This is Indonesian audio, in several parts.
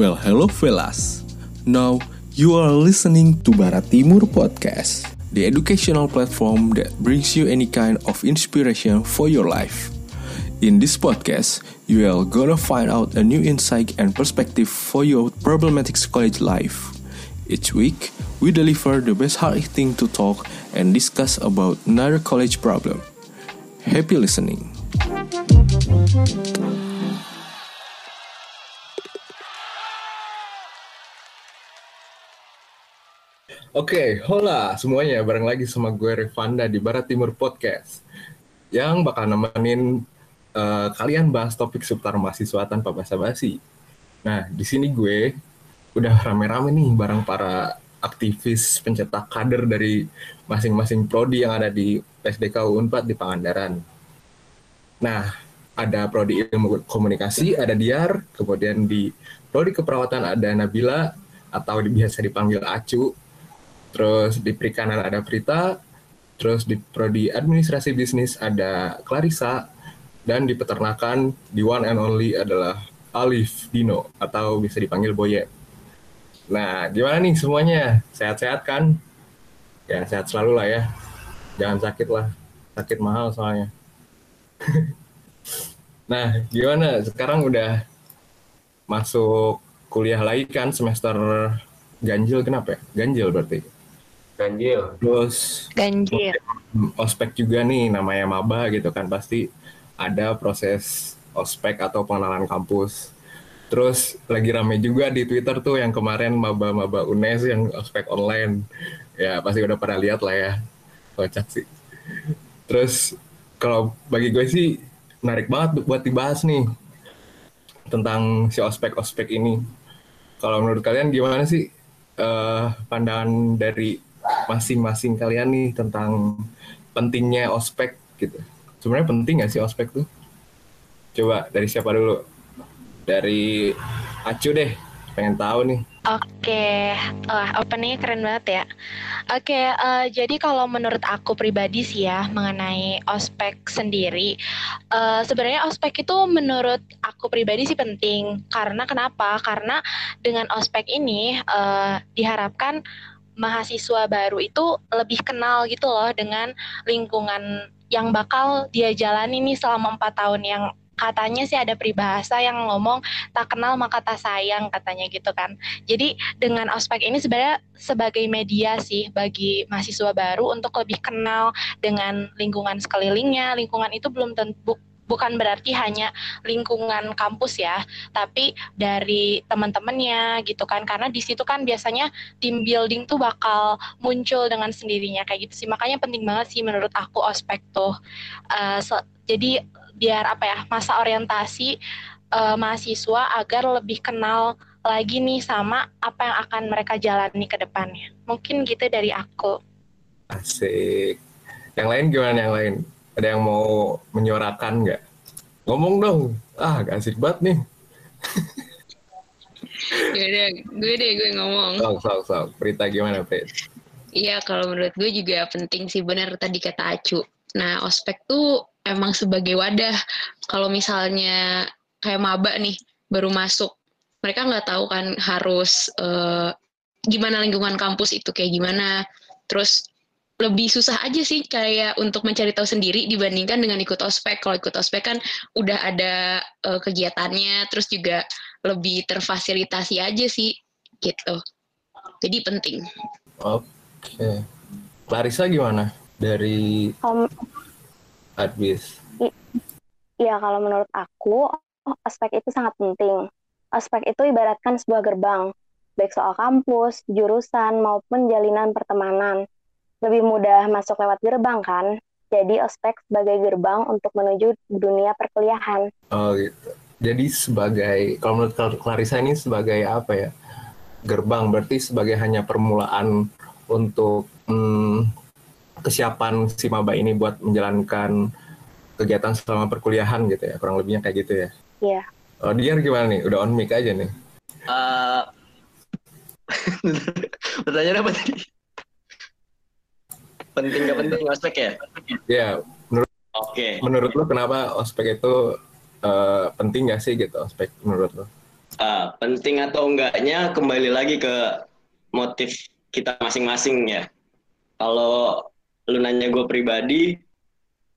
Well, hello fellas. Now you are listening to Barat Timur Podcast, the educational platform that brings you any kind of inspiration for your life. In this podcast, you are gonna find out a new insight and perspective for your problematic college life. Each week, we deliver the best hard thing to talk and discuss about another college problem. Happy listening. Oke, hola semuanya, bareng lagi sama gue Revanda di Barat Timur Podcast yang bakal nemenin uh, kalian bahas topik seputar mahasiswa tanpa basa-basi. Nah, di sini gue udah rame-rame nih bareng para aktivis pencetak kader dari masing-masing prodi yang ada di PSDK Unpad di Pangandaran. Nah, ada prodi ilmu komunikasi, ada Diar, kemudian di prodi keperawatan ada Nabila atau biasa dipanggil Acu, Terus di perikanan ada Prita, terus di prodi administrasi bisnis ada Clarissa, dan di peternakan di one and only adalah Alif Dino atau bisa dipanggil Boyet. Nah, gimana nih semuanya? Sehat-sehat kan? Ya, sehat selalu lah ya. Jangan sakit lah. Sakit mahal soalnya. nah, gimana? Sekarang udah masuk kuliah lagi kan semester ganjil kenapa ya? Ganjil berarti. Ganjil. Terus Ganjil. ospek juga nih namanya maba gitu kan pasti ada proses ospek atau pengenalan kampus. Terus lagi rame juga di Twitter tuh yang kemarin maba-maba UNES yang ospek online. Ya pasti udah pernah lihat lah ya. Kocak sih. Terus kalau bagi gue sih menarik banget buat dibahas nih tentang si ospek-ospek ini. Kalau menurut kalian gimana sih uh, pandangan dari masing-masing kalian nih tentang pentingnya ospek gitu. Sebenarnya penting nggak sih ospek tuh? Coba dari siapa dulu? Dari Acu deh, pengen tahu nih. Oke, uh, openingnya keren banget ya. Oke, uh, jadi kalau menurut aku pribadi sih ya mengenai ospek sendiri, uh, sebenarnya ospek itu menurut aku pribadi sih penting. Karena kenapa? Karena dengan ospek ini uh, diharapkan mahasiswa baru itu lebih kenal gitu loh dengan lingkungan yang bakal dia jalani nih selama empat tahun yang katanya sih ada peribahasa yang ngomong tak kenal maka tak sayang katanya gitu kan. Jadi dengan ospek ini sebenarnya sebagai media sih bagi mahasiswa baru untuk lebih kenal dengan lingkungan sekelilingnya. Lingkungan itu belum tentu bukan berarti hanya lingkungan kampus ya, tapi dari teman-temannya gitu kan. Karena di situ kan biasanya team building tuh bakal muncul dengan sendirinya kayak gitu sih. Makanya penting banget sih menurut aku ospek tuh. Uh, so, jadi biar apa ya masa orientasi uh, mahasiswa agar lebih kenal lagi nih sama apa yang akan mereka jalani ke depannya. Mungkin gitu dari aku. Asik. Yang lain gimana yang lain? Ada yang mau menyuarakan nggak? Ngomong dong. Ah, gak asik banget nih. deh, gue deh, gue ngomong. Sok, sok, sok. Berita gimana, Pet? Iya, kalau menurut gue juga penting sih, benar tadi kata Acu. Nah, ospek tuh emang sebagai wadah. Kalau misalnya kayak maba nih, baru masuk, mereka nggak tahu kan harus uh, gimana lingkungan kampus itu kayak gimana. Terus lebih susah aja sih kayak untuk mencari tahu sendiri dibandingkan dengan ikut ospek. Kalau ikut ospek kan udah ada uh, kegiatannya, terus juga lebih terfasilitasi aja sih gitu. Jadi penting. Oke. Clarissa gimana dari um, Advis? Iya, kalau menurut aku ospek itu sangat penting. Ospek itu ibaratkan sebuah gerbang, baik soal kampus, jurusan maupun jalinan pertemanan lebih mudah masuk lewat gerbang kan. Jadi ospek sebagai gerbang untuk menuju dunia perkuliahan. Oh gitu. Jadi sebagai kalau menurut Clarissa ini sebagai apa ya? Gerbang berarti sebagai hanya permulaan untuk hmm, kesiapan si maba ini buat menjalankan kegiatan selama perkuliahan gitu ya. Kurang lebihnya kayak gitu ya. Iya. Oh, dia gimana nih? Udah on mic aja nih. Uh, pertanyaan apa tadi? Penting gak penting ospek ya? Iya, menurut Oke. Okay. Menurut lo kenapa ospek itu uh, penting gak sih gitu ospek menurut lo? Ah, penting atau enggaknya kembali lagi ke motif kita masing-masing ya. Kalau lu nanya gue pribadi,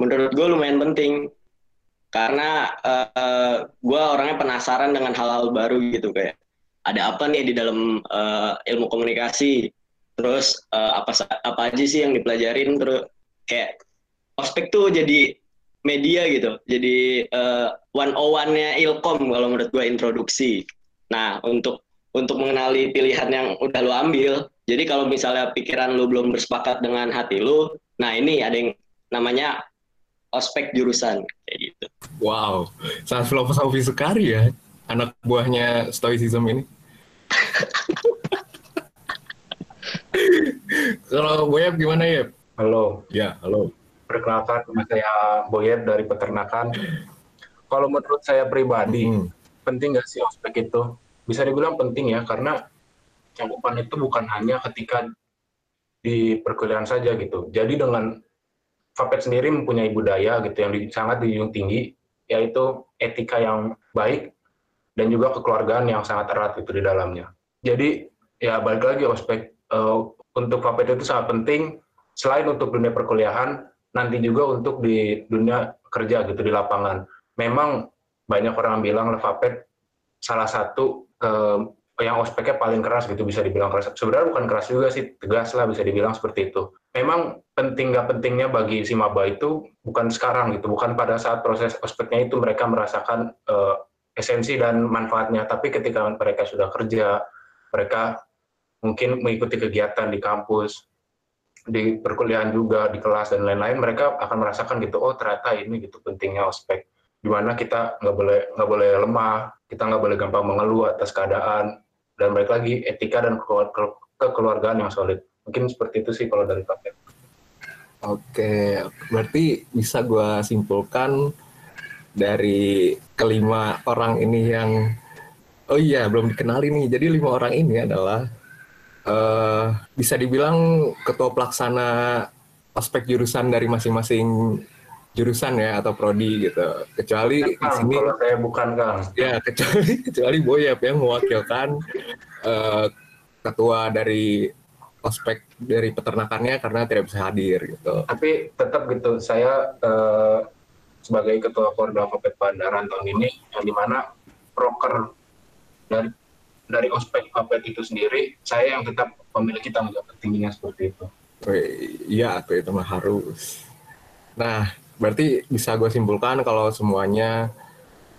menurut gue lumayan penting karena uh, gue orangnya penasaran dengan hal-hal baru gitu kayak ada apa nih di dalam uh, ilmu komunikasi, terus uh, apa apa aja sih yang dipelajarin terus kayak ospek tuh jadi media gitu, jadi uh, one on one-nya ilkom kalau menurut gue introduksi. Nah untuk untuk mengenali pilihan yang udah lo ambil, jadi kalau misalnya pikiran lu belum bersepakat dengan hati lu, nah ini ada yang namanya ospek jurusan kayak gitu. Wow, sangat filosofi sekali ya anak buahnya stoicism ini. kalau Boyep gimana ya? Halo. Ya, halo. Perkenalkan, nama saya Boyep dari peternakan. Kalau menurut saya pribadi, hmm. penting nggak sih ospek itu? Bisa dibilang penting ya, karena cakupan itu bukan hanya ketika di perkuliahan saja gitu. Jadi dengan Fapet sendiri mempunyai budaya gitu yang di, sangat dijunjung tinggi, yaitu etika yang baik dan juga kekeluargaan yang sangat erat itu di dalamnya. Jadi ya balik lagi ospek untuk Fapet itu sangat penting selain untuk dunia perkuliahan, nanti juga untuk di dunia kerja gitu di lapangan. Memang banyak orang bilang Fapet salah satu uh, yang ospeknya paling keras gitu bisa dibilang keras. Sebenarnya bukan keras juga sih, tegas lah bisa dibilang seperti itu. Memang penting nggak pentingnya bagi si maba itu bukan sekarang gitu, bukan pada saat proses ospeknya itu mereka merasakan uh, esensi dan manfaatnya, tapi ketika mereka sudah kerja, mereka mungkin mengikuti kegiatan di kampus, di perkuliahan juga, di kelas dan lain-lain, mereka akan merasakan gitu, oh ternyata ini gitu pentingnya ospek di mana kita nggak boleh nggak boleh lemah, kita nggak boleh gampang mengeluh atas keadaan, dan balik lagi etika dan kekeluargaan yang solid. Mungkin seperti itu sih kalau dari Pak. Oke, berarti bisa gue simpulkan dari kelima orang ini yang oh iya belum dikenali nih. Jadi lima orang ini adalah uh, bisa dibilang ketua pelaksana aspek jurusan dari masing-masing jurusan ya atau prodi gitu. Kecuali di sini kalau saya bukan Kang. Ya, kecuali kecuali Boyep yang mewakilkan uh, ketua dari ospek dari peternakannya karena tidak bisa hadir gitu. Tapi tetap gitu saya uh, sebagai ketua Korda Kopet Pandaran tahun ini yang di mana proker dari dari ospek Kopet itu sendiri saya yang tetap memiliki tanggung jawab tingginya seperti itu. Iya, itu mah harus. Nah, berarti bisa gue simpulkan kalau semuanya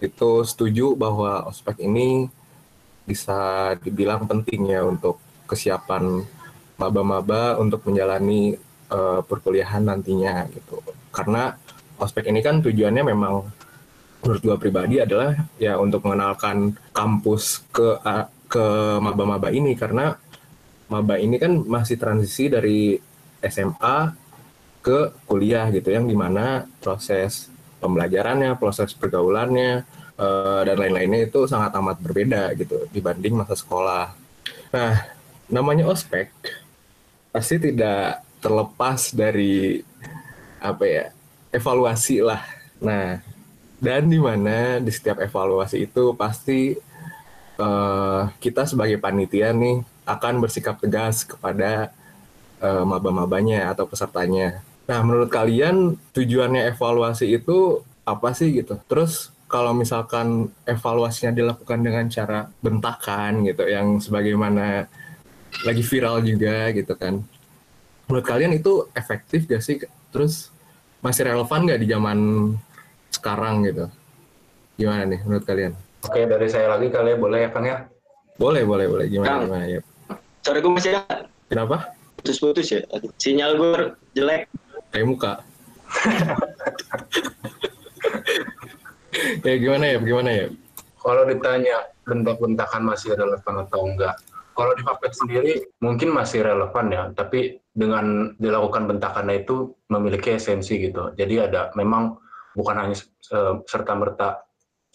itu setuju bahwa ospek ini bisa dibilang penting ya untuk kesiapan maba-maba untuk menjalani uh, perkuliahan nantinya gitu. Karena ospek ini kan tujuannya memang menurut gue pribadi adalah ya untuk mengenalkan kampus ke ke maba-maba ini karena maba ini kan masih transisi dari SMA ke kuliah gitu yang di mana proses pembelajarannya, proses pergaulannya uh, dan lain-lainnya itu sangat amat berbeda gitu dibanding masa sekolah. Nah, namanya ospek pasti tidak terlepas dari apa ya evaluasi lah. Nah, dan di mana di setiap evaluasi itu pasti uh, kita sebagai panitia nih akan bersikap tegas kepada uh, maba-mabanya atau pesertanya Nah, menurut kalian tujuannya evaluasi itu apa sih gitu? Terus kalau misalkan evaluasinya dilakukan dengan cara bentakan gitu, yang sebagaimana lagi viral juga gitu kan. Menurut kalian itu efektif gak sih? Terus masih relevan gak di zaman sekarang gitu? Gimana nih menurut kalian? Oke, dari saya lagi kali ya, boleh ya Kang ya? Boleh, boleh, boleh. Gimana, Kang, gimana ya? Sorry gue masih ada. Kenapa? Putus-putus ya. Sinyal gue jelek kayak muka. ya gimana ya, gimana ya? Kalau ditanya bentak-bentakan masih relevan atau enggak, kalau di Fapet sendiri mungkin masih relevan ya, tapi dengan dilakukan bentakannya itu memiliki esensi gitu. Jadi ada memang bukan hanya serta merta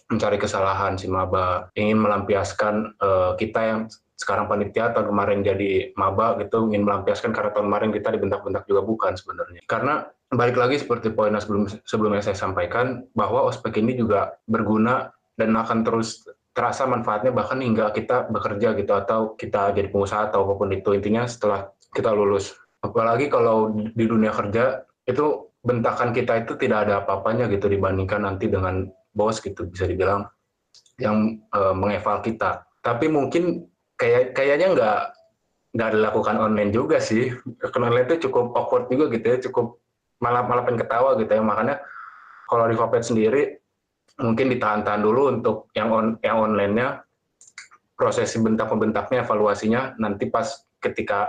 mencari kesalahan si maba, ingin melampiaskan uh, kita yang sekarang panitia tahun kemarin jadi maba gitu ingin melampiaskan karena tahun kemarin kita dibentak-bentak juga bukan sebenarnya. Karena balik lagi seperti poin sebelum sebelumnya saya sampaikan bahwa ospek ini juga berguna dan akan terus terasa manfaatnya bahkan hingga kita bekerja gitu atau kita jadi pengusaha atau apa pun itu. Intinya setelah kita lulus. Apalagi kalau di dunia kerja itu bentakan kita itu tidak ada apa-apanya gitu dibandingkan nanti dengan bos gitu bisa dibilang yang uh, mengeval kita. Tapi mungkin kayak kayaknya nggak nggak dilakukan online juga sih. Karena itu cukup awkward juga gitu ya cukup malah malah pengen ketawa gitu ya. Makanya kalau di Vapet sendiri mungkin ditahan-tahan dulu untuk yang on yang online-nya. Proses bentak pembentaknya evaluasinya nanti pas ketika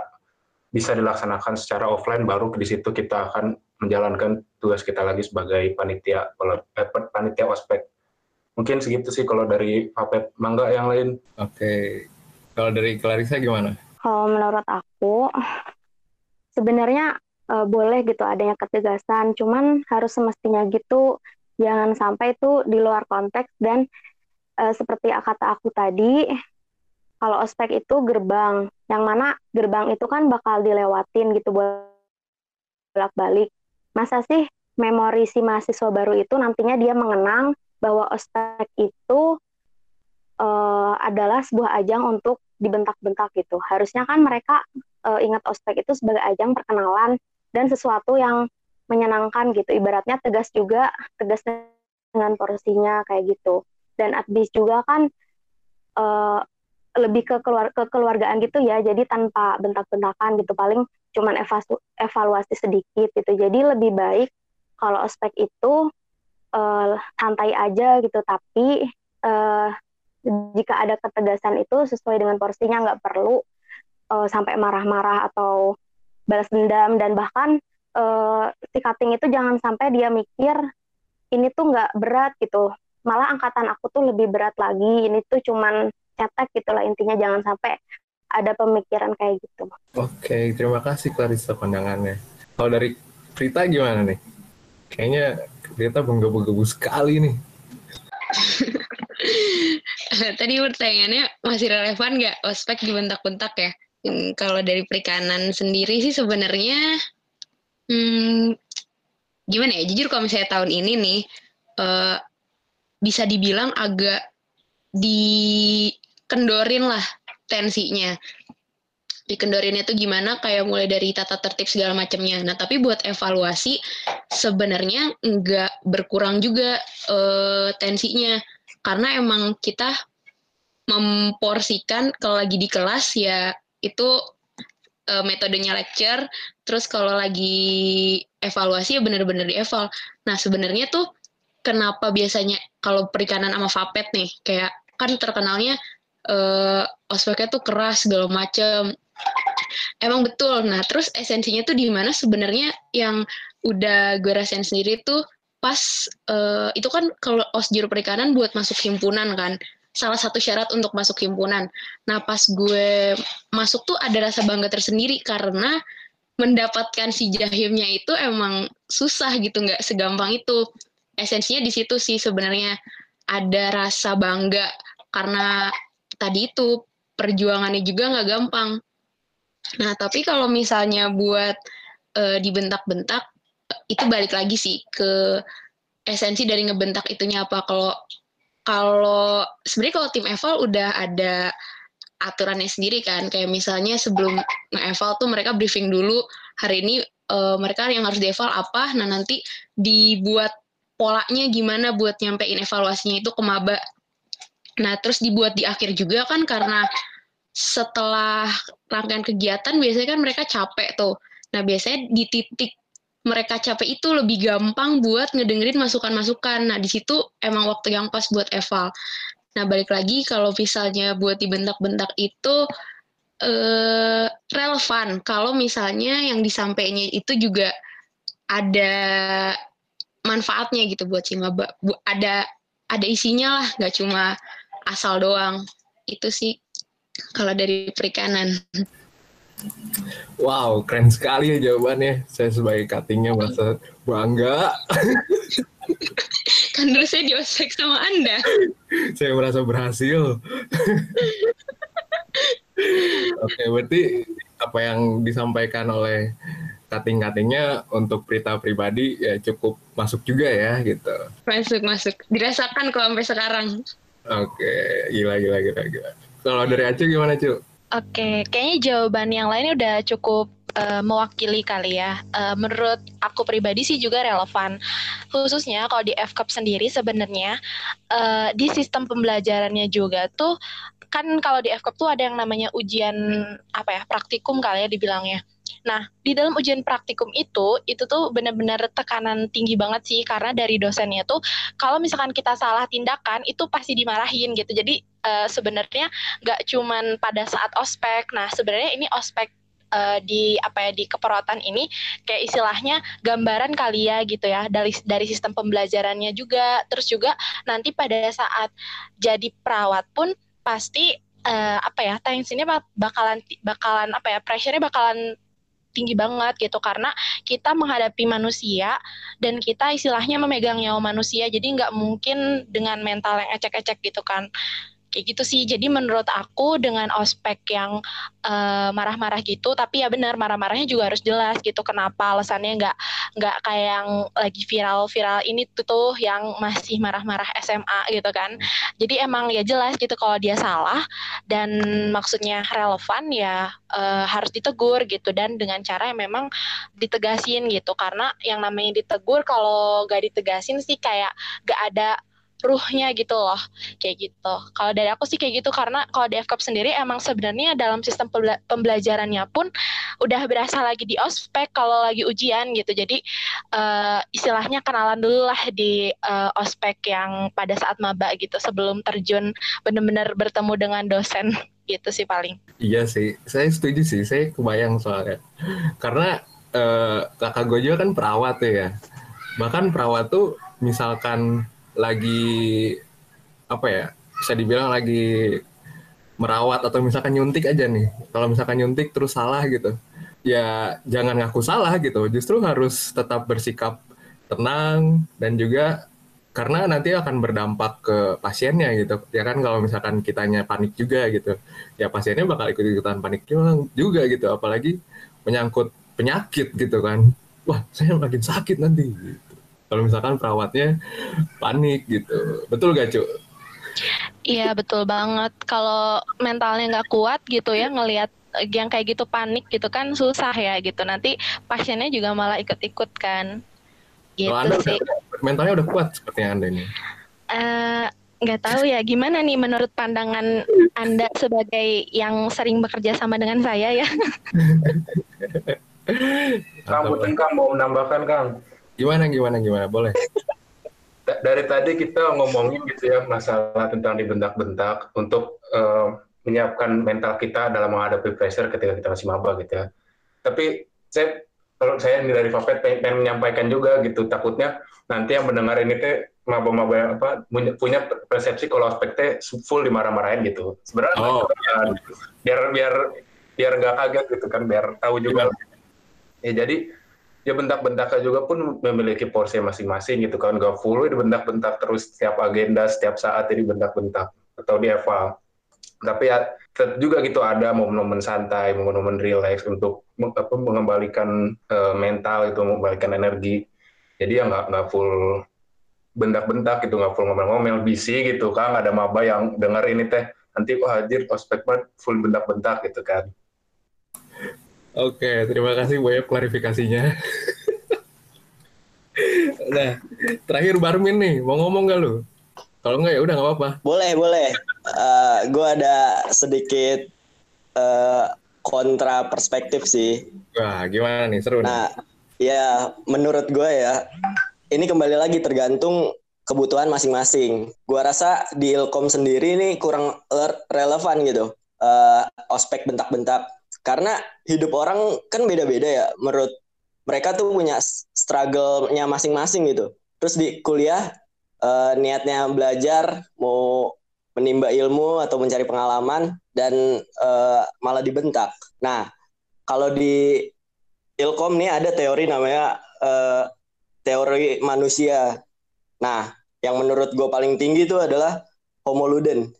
bisa dilaksanakan secara offline baru di situ kita akan menjalankan tugas kita lagi sebagai panitia eh, panitia ospek. Mungkin segitu sih kalau dari Vapet mangga yang lain? Oke. Okay. kalau dari Clarissa gimana? Kalau menurut aku sebenarnya uh, boleh gitu adanya ketegasan. Cuman harus semestinya gitu. Jangan sampai itu di luar konteks dan uh, seperti kata aku tadi kalau ospek itu gerbang. Yang mana gerbang itu kan bakal dilewatin gitu bolak-balik masa sih memori si mahasiswa baru itu nantinya dia mengenang bahwa ospek itu uh, adalah sebuah ajang untuk dibentak-bentak gitu. Harusnya kan mereka uh, ingat ospek itu sebagai ajang perkenalan dan sesuatu yang menyenangkan gitu. Ibaratnya tegas juga tegas dengan porsinya kayak gitu. Dan abis juga kan uh, lebih ke keluar ke keluargaan gitu ya jadi tanpa bentak-bentakan gitu paling cuman evasu, evaluasi sedikit gitu. Jadi lebih baik kalau ospek itu uh, santai aja gitu tapi uh, jika ada ketegasan itu sesuai dengan porsinya nggak perlu uh, sampai marah-marah atau balas dendam dan bahkan uh, cutting itu jangan sampai dia mikir ini tuh nggak berat gitu. Malah angkatan aku tuh lebih berat lagi. Ini tuh cuman cetek gitulah intinya jangan sampai ada pemikiran kayak gitu. Oke terima kasih Clarissa pandangannya. Kalau dari Prita gimana nih? Kayaknya Prita bangga-bangga sekali nih. Tadi pertanyaannya masih relevan nggak? Ospek dibentak-bentak ya? Hmm, kalau dari perikanan sendiri sih sebenarnya hmm, gimana ya? Jujur kalau misalnya tahun ini nih uh, bisa dibilang agak dikendorin lah tensinya. Dikendorinnya tuh gimana? Kayak mulai dari tata tertib segala macamnya. Nah, tapi buat evaluasi sebenarnya nggak berkurang juga uh, tensinya karena emang kita memporsikan kalau lagi di kelas ya itu uh, metodenya lecture terus kalau lagi evaluasi ya benar-benar dieval nah sebenarnya tuh kenapa biasanya kalau perikanan sama vapet nih kayak kan terkenalnya uh, ospeknya tuh keras segala macem. Emang betul. Nah terus esensinya tuh di mana? Sebenarnya yang udah gue rasain sendiri tuh pas uh, itu kan kalau osjur perikanan buat masuk himpunan kan. Salah satu syarat untuk masuk himpunan. Nah, pas gue masuk tuh ada rasa bangga tersendiri karena mendapatkan si jahimnya itu emang susah gitu, nggak segampang itu. Esensinya di situ sih sebenarnya. Ada rasa bangga karena tadi itu perjuangannya juga nggak gampang. Nah, tapi kalau misalnya buat e, dibentak-bentak, itu balik lagi sih ke esensi dari ngebentak itunya apa. Kalau kalau sebenarnya kalau tim eval udah ada aturannya sendiri kan kayak misalnya sebelum nge-eval tuh mereka briefing dulu hari ini uh, mereka yang harus dieval apa nah nanti dibuat polanya gimana buat nyampein evaluasinya itu ke maba nah terus dibuat di akhir juga kan karena setelah rangkaian kegiatan biasanya kan mereka capek tuh nah biasanya di titik mereka capek itu lebih gampang buat ngedengerin masukan-masukan. Nah, di situ emang waktu yang pas buat eval. Nah, balik lagi kalau misalnya buat dibentak-bentak itu eh, relevan kalau misalnya yang disampaikannya itu juga ada manfaatnya gitu buat si maba. Ada ada isinya lah, nggak cuma asal doang. Itu sih kalau dari perikanan. Wow, keren sekali ya jawabannya. Saya sebagai cuttingnya merasa bangga. kan dulu saya diospek sama Anda. saya merasa berhasil. Oke, berarti apa yang disampaikan oleh cutting-cuttingnya untuk Prita pribadi ya cukup masuk juga ya gitu. Masuk, masuk. Dirasakan kok sampai sekarang. Oke, gila gila gila gila. Kalau dari Acu gimana, Cu? Oke, kayaknya jawaban yang lain udah cukup uh, mewakili kali ya. Uh, menurut aku pribadi sih juga relevan. Khususnya kalau di FCAP sendiri sebenarnya uh, di sistem pembelajarannya juga tuh kan kalau di FCAP tuh ada yang namanya ujian apa ya praktikum kali ya dibilangnya. Nah, di dalam ujian praktikum itu, itu tuh benar-benar tekanan tinggi banget sih, karena dari dosennya tuh, kalau misalkan kita salah tindakan, itu pasti dimarahin gitu. Jadi, uh, sebenarnya nggak cuman pada saat ospek, nah sebenarnya ini ospek uh, di apa ya di keperawatan ini kayak istilahnya gambaran kali ya gitu ya dari dari sistem pembelajarannya juga terus juga nanti pada saat jadi perawat pun pasti uh, apa ya tensinya bakalan bakalan apa ya pressure-nya bakalan tinggi banget gitu. Karena kita menghadapi manusia dan kita istilahnya memegang nyawa manusia. Jadi nggak mungkin dengan mental yang ecek-ecek gitu kan kayak gitu sih. Jadi menurut aku dengan ospek yang marah marah-marah gitu tapi ya benar marah-marahnya juga harus jelas gitu. Kenapa alasannya nggak nggak kayak yang lagi viral-viral ini tuh, tuh yang masih marah-marah SMA gitu kan. Jadi emang ya jelas gitu kalau dia salah dan maksudnya relevan ya uh, harus ditegur gitu. Dan dengan cara yang memang ditegasin gitu. Karena yang namanya ditegur kalau gak ditegasin sih kayak gak ada ruhnya gitu loh kayak gitu. Kalau dari aku sih kayak gitu karena kalau di FKP sendiri emang sebenarnya dalam sistem pembelajarannya pun udah berasa lagi di ospek kalau lagi ujian gitu. Jadi uh, istilahnya kenalan dulu lah di uh, ospek yang pada saat maba gitu sebelum terjun benar-benar bertemu dengan dosen gitu sih paling. Iya sih saya setuju sih saya kebayang soalnya. Karena uh, kakak gue juga kan perawat ya. Bahkan perawat tuh misalkan lagi apa ya bisa dibilang lagi merawat atau misalkan nyuntik aja nih. Kalau misalkan nyuntik terus salah gitu ya jangan ngaku salah gitu. Justru harus tetap bersikap tenang dan juga karena nanti akan berdampak ke pasiennya gitu. Ya kan kalau misalkan kitanya panik juga gitu ya pasiennya bakal ikut ikutan panik juga gitu. Apalagi menyangkut penyakit gitu kan. Wah saya makin sakit nanti kalau misalkan perawatnya panik gitu. Betul gak cu? Iya betul banget. Kalau mentalnya nggak kuat gitu ya ngelihat yang kayak gitu panik gitu kan susah ya gitu. Nanti pasiennya juga malah ikut-ikut kan. Gitu anda sih. udah, mentalnya udah kuat seperti anda ini? Uh, nggak tahu ya gimana nih menurut pandangan anda sebagai yang sering bekerja sama dengan saya ya? Kang Puting Kang mau menambahkan Kang Gimana gimana gimana? Boleh. Dari tadi kita ngomongin gitu ya masalah tentang dibentak-bentak untuk uh, menyiapkan mental kita dalam menghadapi pressure ketika kita masih maba gitu ya. Tapi saya kalau saya dari Fafet pengen, pengen menyampaikan juga gitu takutnya nanti yang mendengar ini teh maba-maba apa punya persepsi kalau aspeknya full dimarah-marahin gitu. Sebenarnya oh. ya, biar biar biar nggak kaget gitu kan biar tahu juga. Ya, ya jadi ya bentak-bentaknya juga pun memiliki porsi masing-masing gitu kan. Gak full dibentak-bentak terus setiap agenda setiap saat ini bentak-bentak atau di eval tapi ya juga gitu ada momen-momen santai momen-momen relax untuk apa, mengembalikan uh, mental itu mengembalikan energi. Jadi ya nggak nggak full bentak-bentak gitu nggak full ngomel-ngomel bisi gitu kan. Ada maba yang dengar ini teh nanti wah hadir ospek full bentak-bentak gitu kan Oke, terima kasih Bu ya klarifikasinya. nah, terakhir Barmin nih, mau ngomong gak lu? Kalau enggak ya udah nggak apa-apa. Boleh, boleh. Uh, eh, gue ada sedikit uh, kontra perspektif sih. Wah, gimana nih? Seru Nah, nih. ya menurut gue ya, ini kembali lagi tergantung kebutuhan masing-masing. Gua rasa di Ilkom sendiri nih kurang relevan gitu. Uh, ospek bentak-bentak karena hidup orang kan beda-beda ya. Menurut mereka tuh punya struggle-nya masing-masing gitu. Terus di kuliah uh, niatnya belajar mau menimba ilmu atau mencari pengalaman dan uh, malah dibentak. Nah kalau di ilkom nih ada teori namanya uh, teori manusia. Nah yang menurut gue paling tinggi itu adalah homo ludens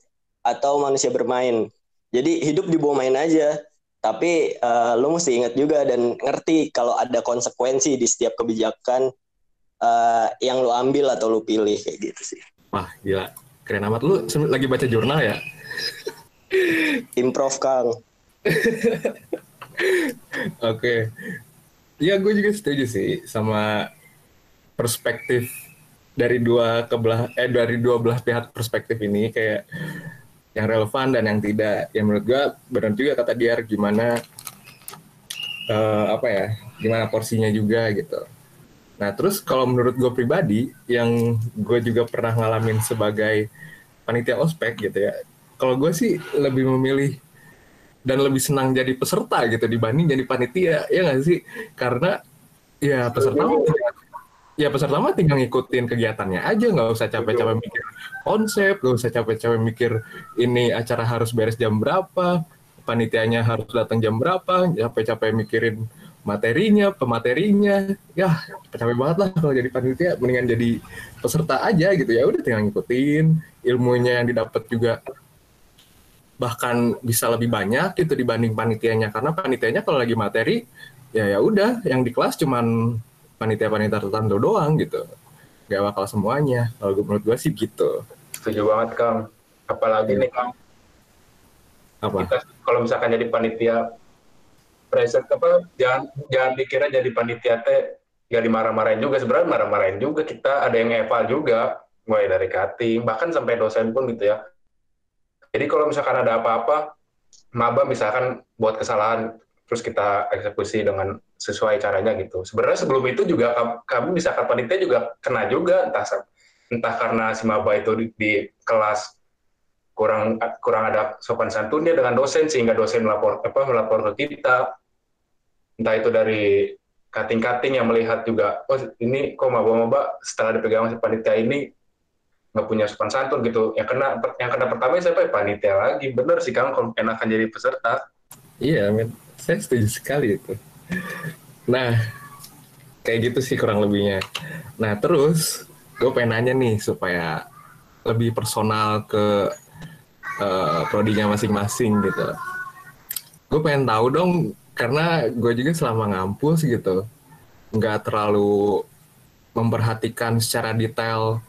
atau manusia bermain. Jadi hidup dibawa main aja tapi uh, lu mesti ingat juga dan ngerti kalau ada konsekuensi di setiap kebijakan uh, yang lu ambil atau lu pilih kayak gitu sih. Wah gila, Keren amat lu sem- lagi baca jurnal ya? Improv Kang. Oke. Ya gue juga setuju sih sama perspektif dari dua kebelah eh dari dua belah pihak perspektif ini kayak yang relevan dan yang tidak. Yang menurut gue benar juga kata dia gimana eh, apa ya? Gimana porsinya juga gitu. Nah, terus kalau menurut gue pribadi yang gue juga pernah ngalamin sebagai panitia ospek gitu ya. Kalau gue sih lebih memilih dan lebih senang jadi peserta gitu dibanding jadi panitia ya nggak sih karena ya peserta mah tinggal- ya peserta mah tinggal ngikutin kegiatannya aja. Nggak usah capek-capek mikir konsep nggak usah capek-capek mikir ini acara harus beres jam berapa panitianya harus datang jam berapa capek-capek mikirin materinya pematerinya. Ya capek banget lah kalau jadi panitia. Mendingan jadi peserta aja gitu. Ya udah tinggal ngikutin. Ilmunya yang didapat juga bahkan bisa lebih banyak gitu dibanding panitianya. Karena panitianya kalau lagi materi ya ya udah. Yang di kelas cuman panitia-panitia tertentu doang gitu. Gak bakal semuanya. Kalau menurut gue sih gitu. Setuju banget Kang. Apalagi nih Kang, apa? Kita kalau misalkan jadi panitia preset apa jangan jangan dikira jadi panitia teh gak dimarah-marahin juga. Sebenarnya marah-marahin juga. Kita ada yang eval juga mulai dari cutting bahkan sampai dosen pun gitu ya. Jadi kalau misalkan ada apa-apa maba misalkan buat kesalahan terus kita eksekusi dengan sesuai caranya gitu. Sebenarnya sebelum itu juga kam- kami misalkan panitia juga kena juga entah entah karena si maba itu di, di kelas kurang kurang ada sopan santunnya dengan dosen sehingga dosen melapor apa melapor ke kita. Entah itu dari cutting-cutting yang melihat juga oh ini kok maba-maba setelah dipegang si panitia ini nggak punya sopan santun gitu. Yang kena yang kena pertama siapa? Ya panitia lagi. Bener sih kang enakan jadi peserta. Iya men. Saya setuju sekali itu nah kayak gitu sih kurang lebihnya. Nah terus gue pengen nanya nih supaya lebih personal ke eh, prodinya masing-masing gitu. Gue pengen tahu dong karena gue juga selama ngampus gitu nggak terlalu memperhatikan secara detail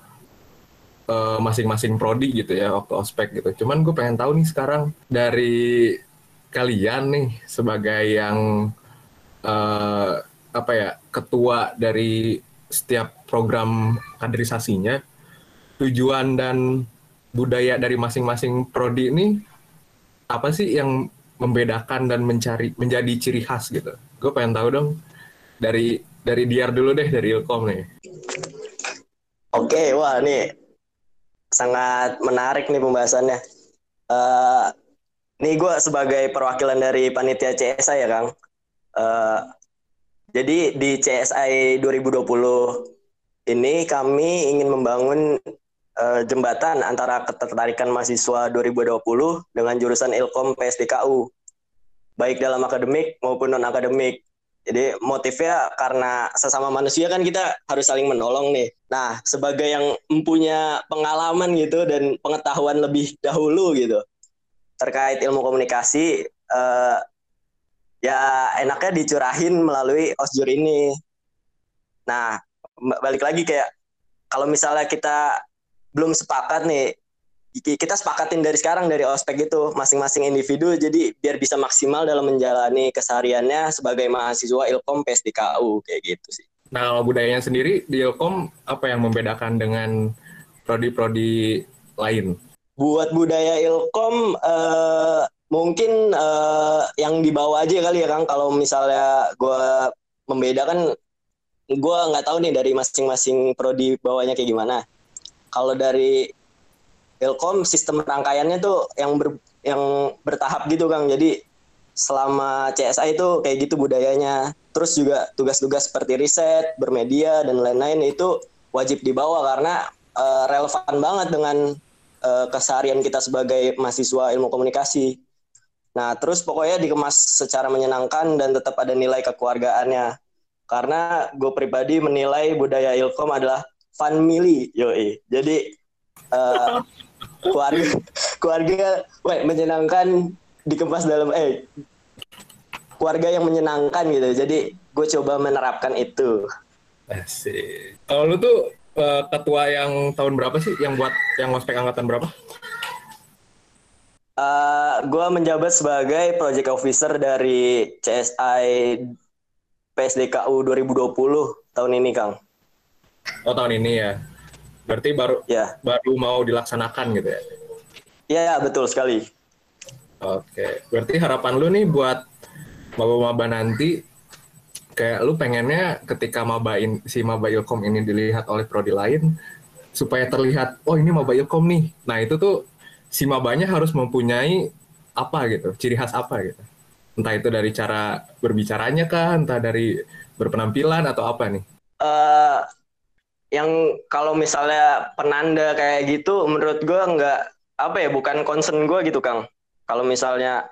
eh, masing-masing prodi gitu ya waktu ospek gitu. Cuman gue pengen tahu nih sekarang dari kalian nih sebagai yang eh, apa ya ketua dari setiap program kaderisasinya tujuan dan budaya dari masing-masing prodi ini apa sih yang membedakan dan mencari menjadi ciri khas gitu gue pengen tahu dong dari dari Diar dulu deh dari Ilkom nih Oke, wah ini sangat menarik nih pembahasannya. Eh nih gue sebagai perwakilan dari panitia CSI ya Kang. Eh jadi di CSI 2020 ini kami ingin membangun eh, jembatan antara ketertarikan mahasiswa 2020 dengan jurusan Ilkom PSDKU, baik dalam akademik maupun non akademik. Jadi motifnya karena sesama manusia kan kita harus saling menolong nih. Nah, sebagai yang mempunyai pengalaman gitu dan pengetahuan lebih dahulu gitu terkait ilmu komunikasi, eh, ya enaknya dicurahin melalui osjur ini. Nah, balik lagi kayak kalau misalnya kita belum sepakat nih, ki- kita sepakatin dari sekarang dari ospek itu masing-masing individu jadi biar bisa maksimal dalam menjalani kesehariannya sebagai mahasiswa Ilkom PSDKU kayak gitu sih. Nah, kalau budayanya sendiri di Ilkom apa yang membedakan dengan prodi-prodi lain? Buat budaya Ilkom eh, mungkin eh, yang dibawa aja kali ya Kang kalau misalnya gue membedakan gue nggak tahu nih dari masing-masing prodi bawanya kayak gimana. Kalau dari Ilkom sistem rangkaiannya tuh yang ber, yang bertahap gitu Kang. Jadi selama CSI itu kayak gitu budayanya. Terus juga tugas-tugas seperti riset, bermedia dan lain-lain itu wajib dibawa karena eh, relevan banget dengan eh, keseharian kita sebagai mahasiswa ilmu komunikasi. Nah, terus pokoknya dikemas secara menyenangkan dan tetap ada nilai kekeluargaannya. Karena gue pribadi menilai budaya Ilkom adalah family, yoi. Jadi eh, keluarga keluarga weh, menyenangkan dikemas dalam eh keluarga yang menyenangkan gitu. Jadi gue coba menerapkan itu. Asik. Kalau lu tuh uh, ketua yang tahun berapa sih? Yang buat yang ospek angkatan berapa? Uh, gue menjabat sebagai project officer dari CSI PSDKU 2020 tahun ini, Kang. Oh, tahun ini ya. Berarti baru ya. baru mau dilaksanakan gitu ya? Iya, betul sekali. Oke, berarti harapan lu nih buat maba-maba nanti kayak lu pengennya ketika mabain si maba ilkom ini dilihat oleh prodi lain supaya terlihat oh ini maba ilkom nih. Nah, itu tuh si mabanya harus mempunyai apa gitu, ciri khas apa gitu. Entah itu dari cara berbicaranya kah, entah dari berpenampilan atau apa nih? Uh, yang kalau misalnya penanda kayak gitu, menurut gue nggak apa ya, bukan concern gue gitu, Kang. Kalau misalnya,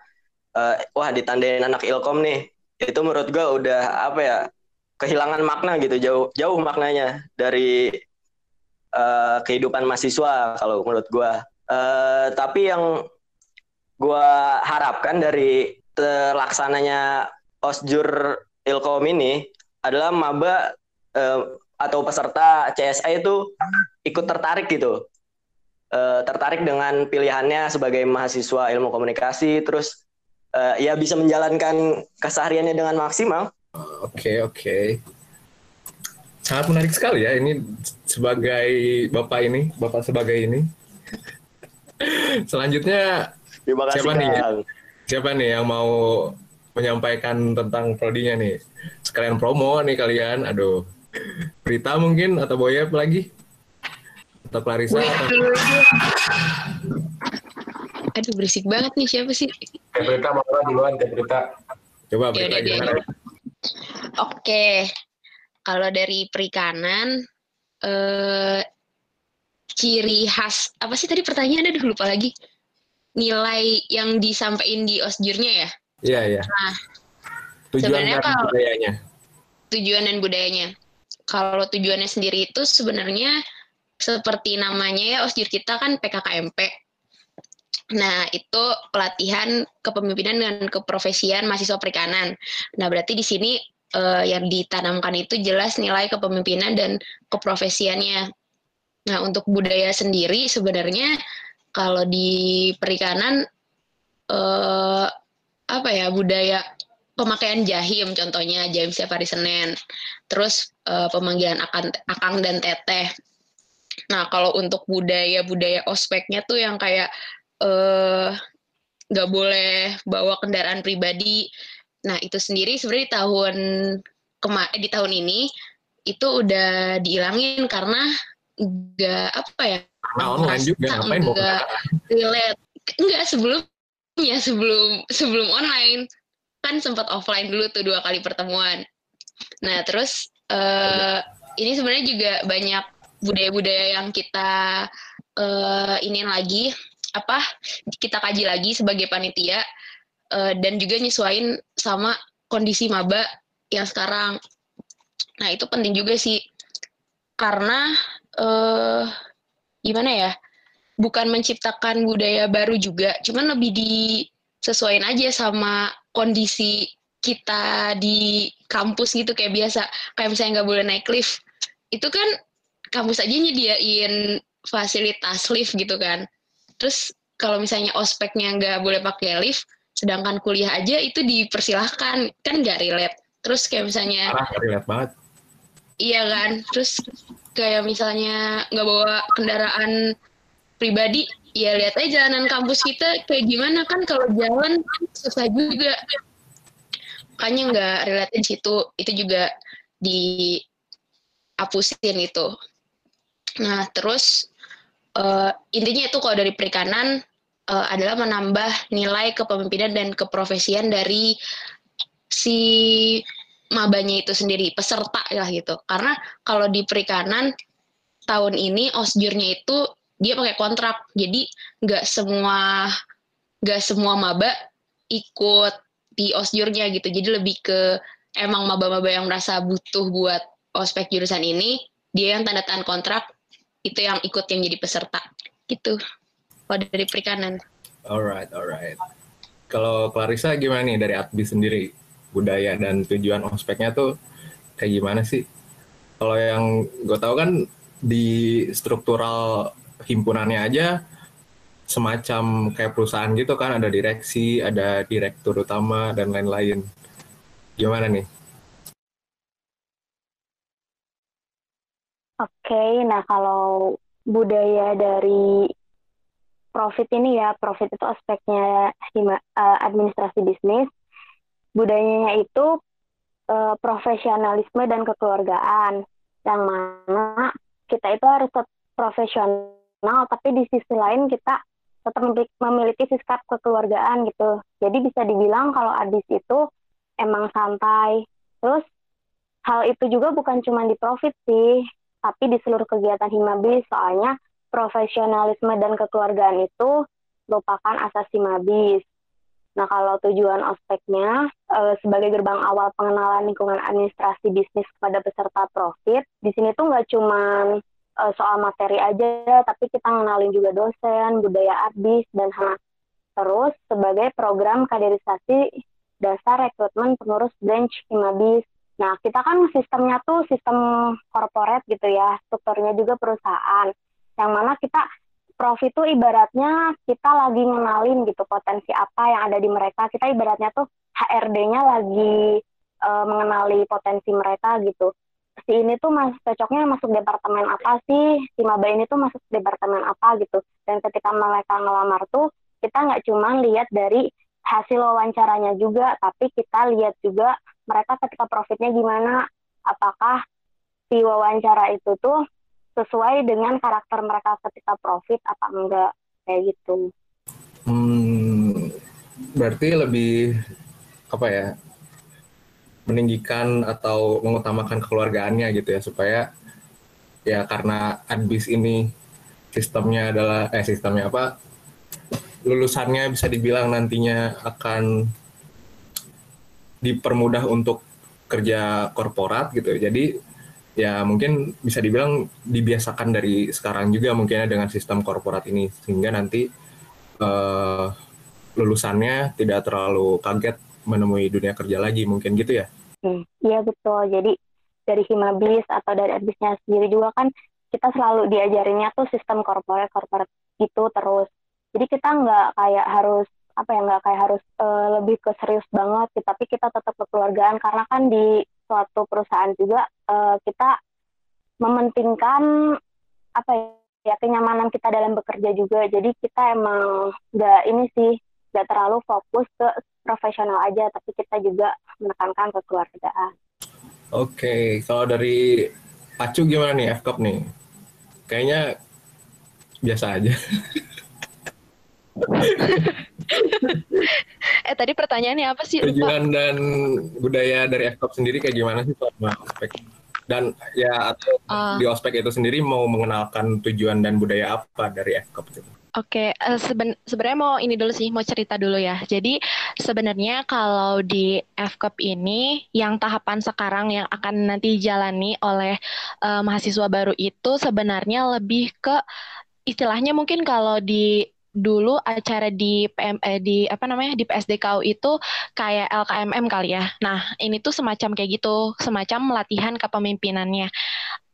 uh, wah ditandain anak ilkom nih, itu menurut gue udah apa ya, kehilangan makna gitu, jauh jauh maknanya dari uh, kehidupan mahasiswa kalau menurut gue. Uh, tapi yang gue harapkan dari terlaksananya osjur ilkom ini adalah maba uh, atau peserta CSI itu ikut tertarik gitu. Uh, tertarik dengan pilihannya sebagai mahasiswa ilmu komunikasi terus uh, ya bisa menjalankan kesehariannya dengan maksimal. Oke okay, oke. Okay. sangat menarik sekali ya ini sebagai bapak ini bapak sebagai ini Selanjutnya Terima kasih, siapa Kang. nih? Siapa nih yang mau menyampaikan tentang prodinya nih? Sekalian promo nih kalian. Aduh. Prita mungkin atau Boyep lagi? Atau Clarissa? Atau... Aduh berisik banget nih siapa sih? Teh Prita mau duluan Teh Prita. Coba Prita Yaudah, gimana? Oke. Kalau dari perikanan eh ciri khas apa sih tadi pertanyaannya? Aduh lupa lagi. Nilai yang disampaikan di osjurnya ya? Iya iya. Nah tujuan sebenarnya dan kalau- budayanya. Tujuan dan budayanya. Kalau tujuannya sendiri itu sebenarnya seperti namanya ya osjur kita kan PKKMP Nah, itu pelatihan kepemimpinan dan keprofesian mahasiswa perikanan. Nah, berarti di sini eh, yang ditanamkan itu jelas nilai kepemimpinan dan keprofesiannya. Nah, untuk budaya sendiri sebenarnya kalau di perikanan eh, apa ya budaya pemakaian jahim contohnya jahim setiap hari Senin. Terus eh, pemanggilan akang, akang dan teteh. Nah, kalau untuk budaya-budaya ospeknya tuh yang kayak eh, nggak boleh bawa kendaraan pribadi. Nah, itu sendiri sebenarnya di tahun di tahun ini itu udah dihilangin karena nggak apa ya? Nah, online juga ngapain nggak relate. Enggak sebelumnya sebelum sebelum online. Kan sempat offline dulu tuh dua kali pertemuan. Nah terus eh ini sebenarnya juga banyak budaya-budaya yang kita eh ini lagi apa kita kaji lagi sebagai panitia eh, dan juga nyesuaiin sama kondisi maba yang sekarang. Nah itu penting juga sih. Karena eh gimana ya bukan menciptakan budaya baru juga cuman lebih disesuaikan aja sama kondisi kita di kampus gitu kayak biasa kayak misalnya nggak boleh naik lift itu kan kampus aja nyediain fasilitas lift gitu kan. Terus kalau misalnya ospeknya nggak boleh pakai lift sedangkan kuliah aja itu dipersilahkan kan nggak relate. Terus kayak misalnya nggak relate banget. Iya kan, terus kayak misalnya nggak bawa kendaraan pribadi, ya lihat aja jalanan kampus kita kayak gimana kan kalau jalan susah juga. Makanya nggak relate di situ, itu juga dihapusin itu. Nah terus eh, intinya itu kalau dari perikanan eh, adalah menambah nilai kepemimpinan dan keprofesian dari si mabanya itu sendiri, peserta lah gitu. Karena kalau di perikanan tahun ini osjurnya itu dia pakai kontrak, jadi nggak semua nggak semua maba ikut di osjurnya gitu. Jadi lebih ke emang maba-maba yang merasa butuh buat ospek jurusan ini, dia yang tanda tangan kontrak itu yang ikut yang jadi peserta gitu. Kalau dari perikanan. Alright, alright. Kalau Clarissa gimana nih dari Atbi sendiri? Budaya dan tujuan ospeknya tuh kayak gimana sih? Kalau yang gue tahu kan di struktural himpunannya aja semacam kayak perusahaan gitu kan ada direksi, ada direktur utama dan lain-lain. Gimana nih? Oke, nah kalau budaya dari profit ini ya, profit itu aspeknya uh, administrasi bisnis. Budayanya itu uh, profesionalisme dan kekeluargaan, yang mana kita itu harus profesional, tapi di sisi lain kita tetap memiliki sikap kekeluargaan gitu. Jadi bisa dibilang kalau Adis itu emang santai. Terus hal itu juga bukan cuma di profit sih, tapi di seluruh kegiatan Himabis soalnya profesionalisme dan kekeluargaan itu merupakan asas Himabis. Nah, kalau tujuan ospeknya e, sebagai gerbang awal pengenalan lingkungan administrasi bisnis kepada peserta profit, di sini tuh nggak cuma uh, soal materi aja, tapi kita ngenalin juga dosen, budaya abis, dan hal terus sebagai program kaderisasi dasar rekrutmen pengurus branch Himabis. Nah, kita kan sistemnya tuh sistem korporat gitu ya, strukturnya juga perusahaan. Yang mana kita prof itu ibaratnya kita lagi ngenalin gitu potensi apa yang ada di mereka. Kita ibaratnya tuh HRD-nya lagi uh, mengenali potensi mereka gitu. Si ini tuh mas cocoknya masuk departemen apa sih? Si maba ini tuh masuk departemen apa gitu. Dan ketika mereka ngelamar tuh kita nggak cuma lihat dari hasil wawancaranya juga tapi kita lihat juga mereka ketika profitnya gimana. Apakah si wawancara itu tuh sesuai dengan karakter mereka ketika profit apa enggak kayak gitu. Hmm, berarti lebih apa ya meninggikan atau mengutamakan kekeluargaannya gitu ya supaya ya karena adbis ini sistemnya adalah eh sistemnya apa lulusannya bisa dibilang nantinya akan dipermudah untuk kerja korporat gitu jadi ya mungkin bisa dibilang dibiasakan dari sekarang juga mungkinnya dengan sistem korporat ini sehingga nanti uh, lulusannya tidak terlalu kaget menemui dunia kerja lagi mungkin gitu ya Hmm, iya betul. Jadi dari Himabis atau dari Adbisnya sendiri juga kan kita selalu diajarinnya tuh sistem korporat korporat gitu terus. Jadi kita nggak kayak harus apa ya nggak kayak harus uh, lebih ke serius banget, tapi kita tetap kekeluargaan karena kan di suatu perusahaan juga uh, kita mementingkan apa ya kenyamanan kita dalam bekerja juga. Jadi kita emang nggak ini sih nggak terlalu fokus ke profesional aja, tapi kita juga menekankan kekeluargaan. Oke, okay. kalau dari Acu gimana nih FCOP nih? Kayaknya biasa aja. eh tadi pertanyaannya apa sih? Tujuan dan budaya dari FCOP sendiri kayak gimana sih sama ospek? Dan ya atau uh, di ospek itu sendiri mau mengenalkan tujuan dan budaya apa dari FCOP itu? Oke, uh, seben sebenarnya mau ini dulu sih, mau cerita dulu ya. Jadi sebenarnya kalau di FCOP ini, yang tahapan sekarang yang akan nanti dijalani oleh uh, mahasiswa baru itu sebenarnya lebih ke istilahnya mungkin kalau di dulu acara di PM eh, di apa namanya di PSDKU itu kayak LKMM kali ya. Nah, ini tuh semacam kayak gitu, semacam latihan kepemimpinannya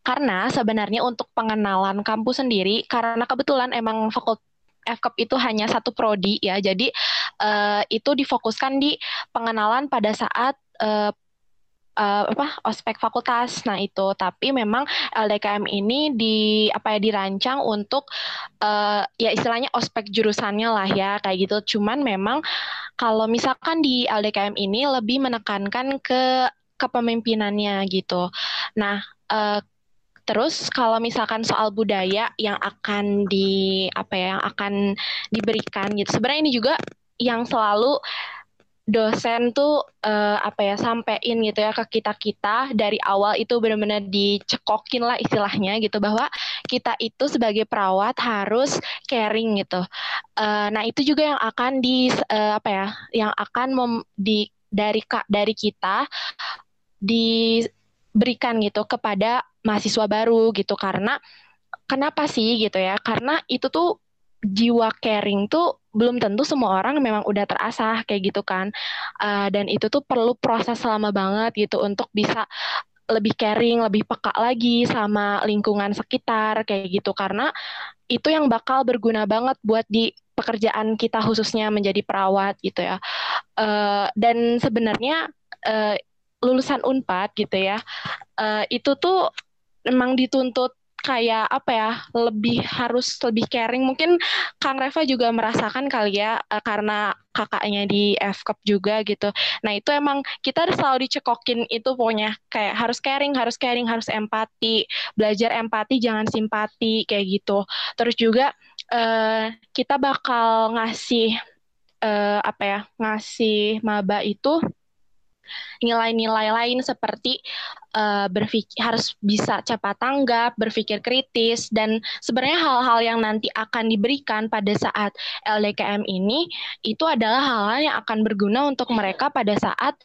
karena sebenarnya untuk pengenalan kampus sendiri karena kebetulan emang fakult FKP itu hanya satu prodi ya jadi uh, itu difokuskan di pengenalan pada saat uh, uh, apa ospek fakultas. Nah itu tapi memang LDKM ini di apa ya dirancang untuk uh, ya istilahnya ospek jurusannya lah ya kayak gitu. Cuman memang kalau misalkan di LDKM ini lebih menekankan ke kepemimpinannya gitu. Nah uh, Terus kalau misalkan soal budaya yang akan di apa ya yang akan diberikan gitu. Sebenarnya ini juga yang selalu dosen tuh uh, apa ya sampein gitu ya ke kita kita dari awal itu benar-benar dicekokin lah istilahnya gitu bahwa kita itu sebagai perawat harus caring gitu. Uh, nah itu juga yang akan di uh, apa ya yang akan mem, di dari dari kita diberikan gitu kepada mahasiswa baru gitu karena kenapa sih gitu ya karena itu tuh jiwa caring tuh belum tentu semua orang memang udah terasah kayak gitu kan uh, dan itu tuh perlu proses lama banget gitu untuk bisa lebih caring, lebih peka lagi sama lingkungan sekitar kayak gitu karena itu yang bakal berguna banget buat di pekerjaan kita khususnya menjadi perawat gitu ya. Uh, dan sebenarnya uh, lulusan Unpad gitu ya, uh, itu tuh memang dituntut kayak apa ya lebih harus lebih caring. Mungkin Kang Reva juga merasakan kali ya uh, karena kakaknya di FKUP juga gitu. Nah itu emang kita selalu dicekokin itu pokoknya. Kayak harus caring harus caring harus empati. Belajar empati jangan simpati kayak gitu. Terus juga uh, kita bakal ngasih uh, apa ya ngasih maba itu nilai-nilai lain seperti uh, berpikir harus bisa cepat tanggap, berpikir kritis dan sebenarnya hal-hal yang nanti akan diberikan pada saat LDKM ini itu adalah hal-hal yang akan berguna untuk mereka pada saat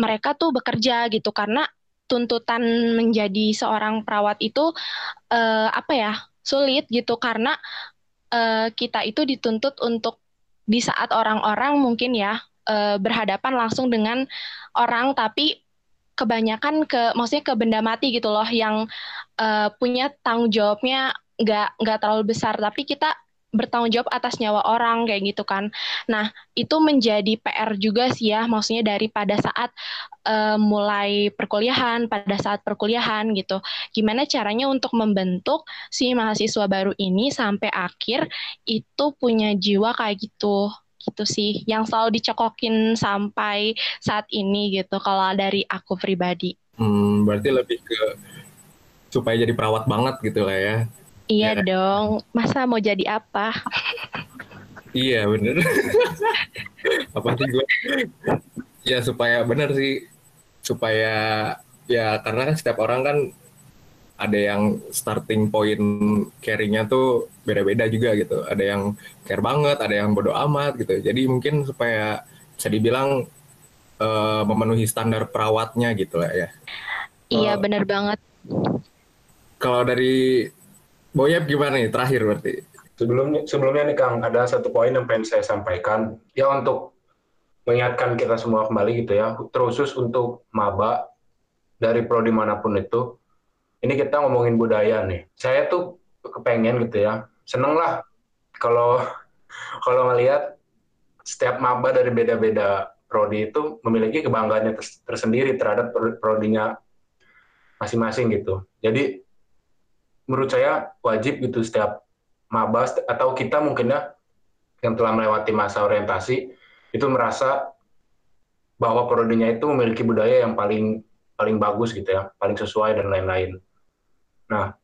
mereka tuh bekerja gitu. Karena tuntutan menjadi seorang perawat itu uh, apa ya sulit gitu. Karena uh, kita itu dituntut untuk di saat orang-orang mungkin ya uh, berhadapan langsung dengan orang tapi kebanyakan ke maksudnya ke benda mati gitu loh yang uh, punya tanggung jawabnya nggak nggak terlalu besar tapi kita bertanggung jawab atas nyawa orang kayak gitu kan. Nah, itu menjadi PR juga sih ya, maksudnya dari pada saat uh, mulai perkuliahan, pada saat perkuliahan gitu. Gimana caranya untuk membentuk si mahasiswa baru ini sampai akhir itu punya jiwa kayak gitu gitu sih yang selalu dicekokin sampai saat ini gitu kalau dari aku pribadi. Hmm, berarti lebih ke supaya jadi perawat banget gitu lah ya. Iya ya. dong, masa mau jadi apa? iya bener. apa sih gue? Ya supaya bener sih, supaya ya karena kan setiap orang kan ada yang starting point caringnya tuh beda-beda juga gitu. Ada yang care banget, ada yang bodoh amat gitu. Jadi mungkin supaya bisa dibilang uh, memenuhi standar perawatnya gitu lah ya. Iya uh, benar banget. Kalau dari Boyep gimana nih terakhir berarti? Sebelumnya sebelumnya nih Kang ada satu poin yang pengen saya sampaikan ya untuk mengingatkan kita semua kembali gitu ya, terusus untuk maba dari prodi mana pun itu ini kita ngomongin budaya nih. Saya tuh kepengen gitu ya, seneng lah kalau kalau ngelihat setiap maba dari beda-beda prodi itu memiliki kebanggaannya tersendiri terhadap prodinya masing-masing gitu. Jadi menurut saya wajib gitu setiap maba atau kita mungkin ya yang telah melewati masa orientasi itu merasa bahwa prodinya itu memiliki budaya yang paling paling bagus gitu ya, paling sesuai dan lain-lain. Nah,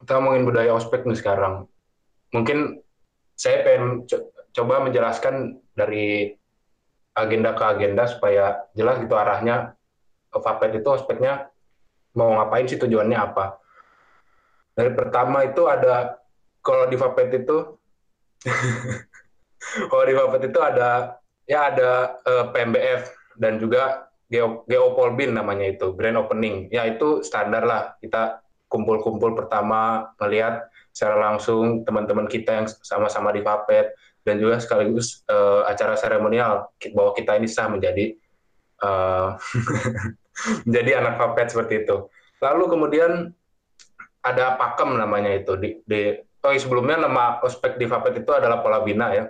kita ngomongin budaya ospek nih sekarang. Mungkin saya pengen co coba menjelaskan dari agenda ke agenda supaya jelas gitu arahnya Vapet itu ospeknya mau ngapain sih tujuannya apa. Dari pertama itu ada kalau di Vapet itu kalau di Vapet itu ada ya ada eh, PMBF dan juga Geo, Geopolbin namanya itu grand opening ya itu standar lah kita kumpul-kumpul pertama melihat secara langsung teman-teman kita yang sama-sama di Vapet dan juga sekaligus uh, acara seremonial bahwa kita ini sah menjadi uh, menjadi anak Vapet seperti itu. Lalu kemudian ada pakem namanya itu di, di oh sebelumnya nama ospek di Vapet itu adalah Polabina ya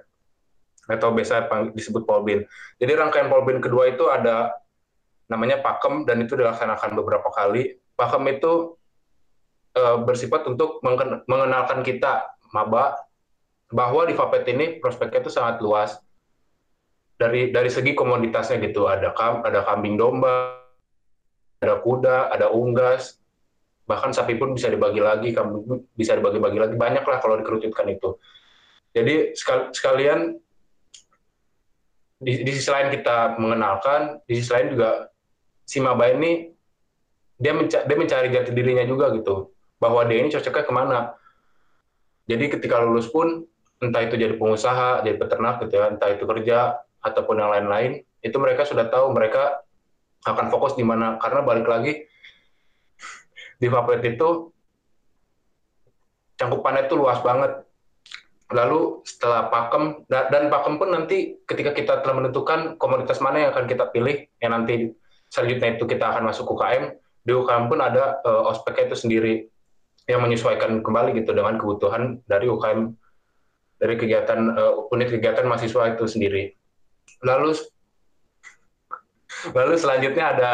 atau biasa disebut Polbin. Jadi rangkaian Polbin kedua itu ada namanya pakem dan itu dilaksanakan beberapa kali. Pakem itu uh, bersifat untuk mengenalkan kita maba bahwa di Vapet ini prospeknya itu sangat luas dari dari segi komoditasnya gitu ada kam, ada kambing domba ada kuda ada unggas bahkan sapi pun bisa dibagi lagi kambing bisa dibagi-bagi lagi banyak lah kalau dikerucutkan itu jadi sekalian di, di sisi lain kita mengenalkan di sisi lain juga si maba ini dia mencari, dia mencari jati dirinya juga gitu bahwa dia ini cocoknya ke mana. Jadi ketika lulus pun entah itu jadi pengusaha, jadi peternak gitu ya, entah itu kerja ataupun yang lain-lain, itu mereka sudah tahu mereka akan fokus di mana karena balik lagi di Vapet itu cangkupannya itu luas banget. Lalu setelah pakem dan pakem pun nanti ketika kita telah menentukan komoditas mana yang akan kita pilih, yang nanti selanjutnya itu kita akan masuk UKM, di UKM pun ada uh, ospeknya itu sendiri yang menyesuaikan kembali gitu dengan kebutuhan dari UKM dari kegiatan uh, unit kegiatan mahasiswa itu sendiri. Lalu lalu selanjutnya ada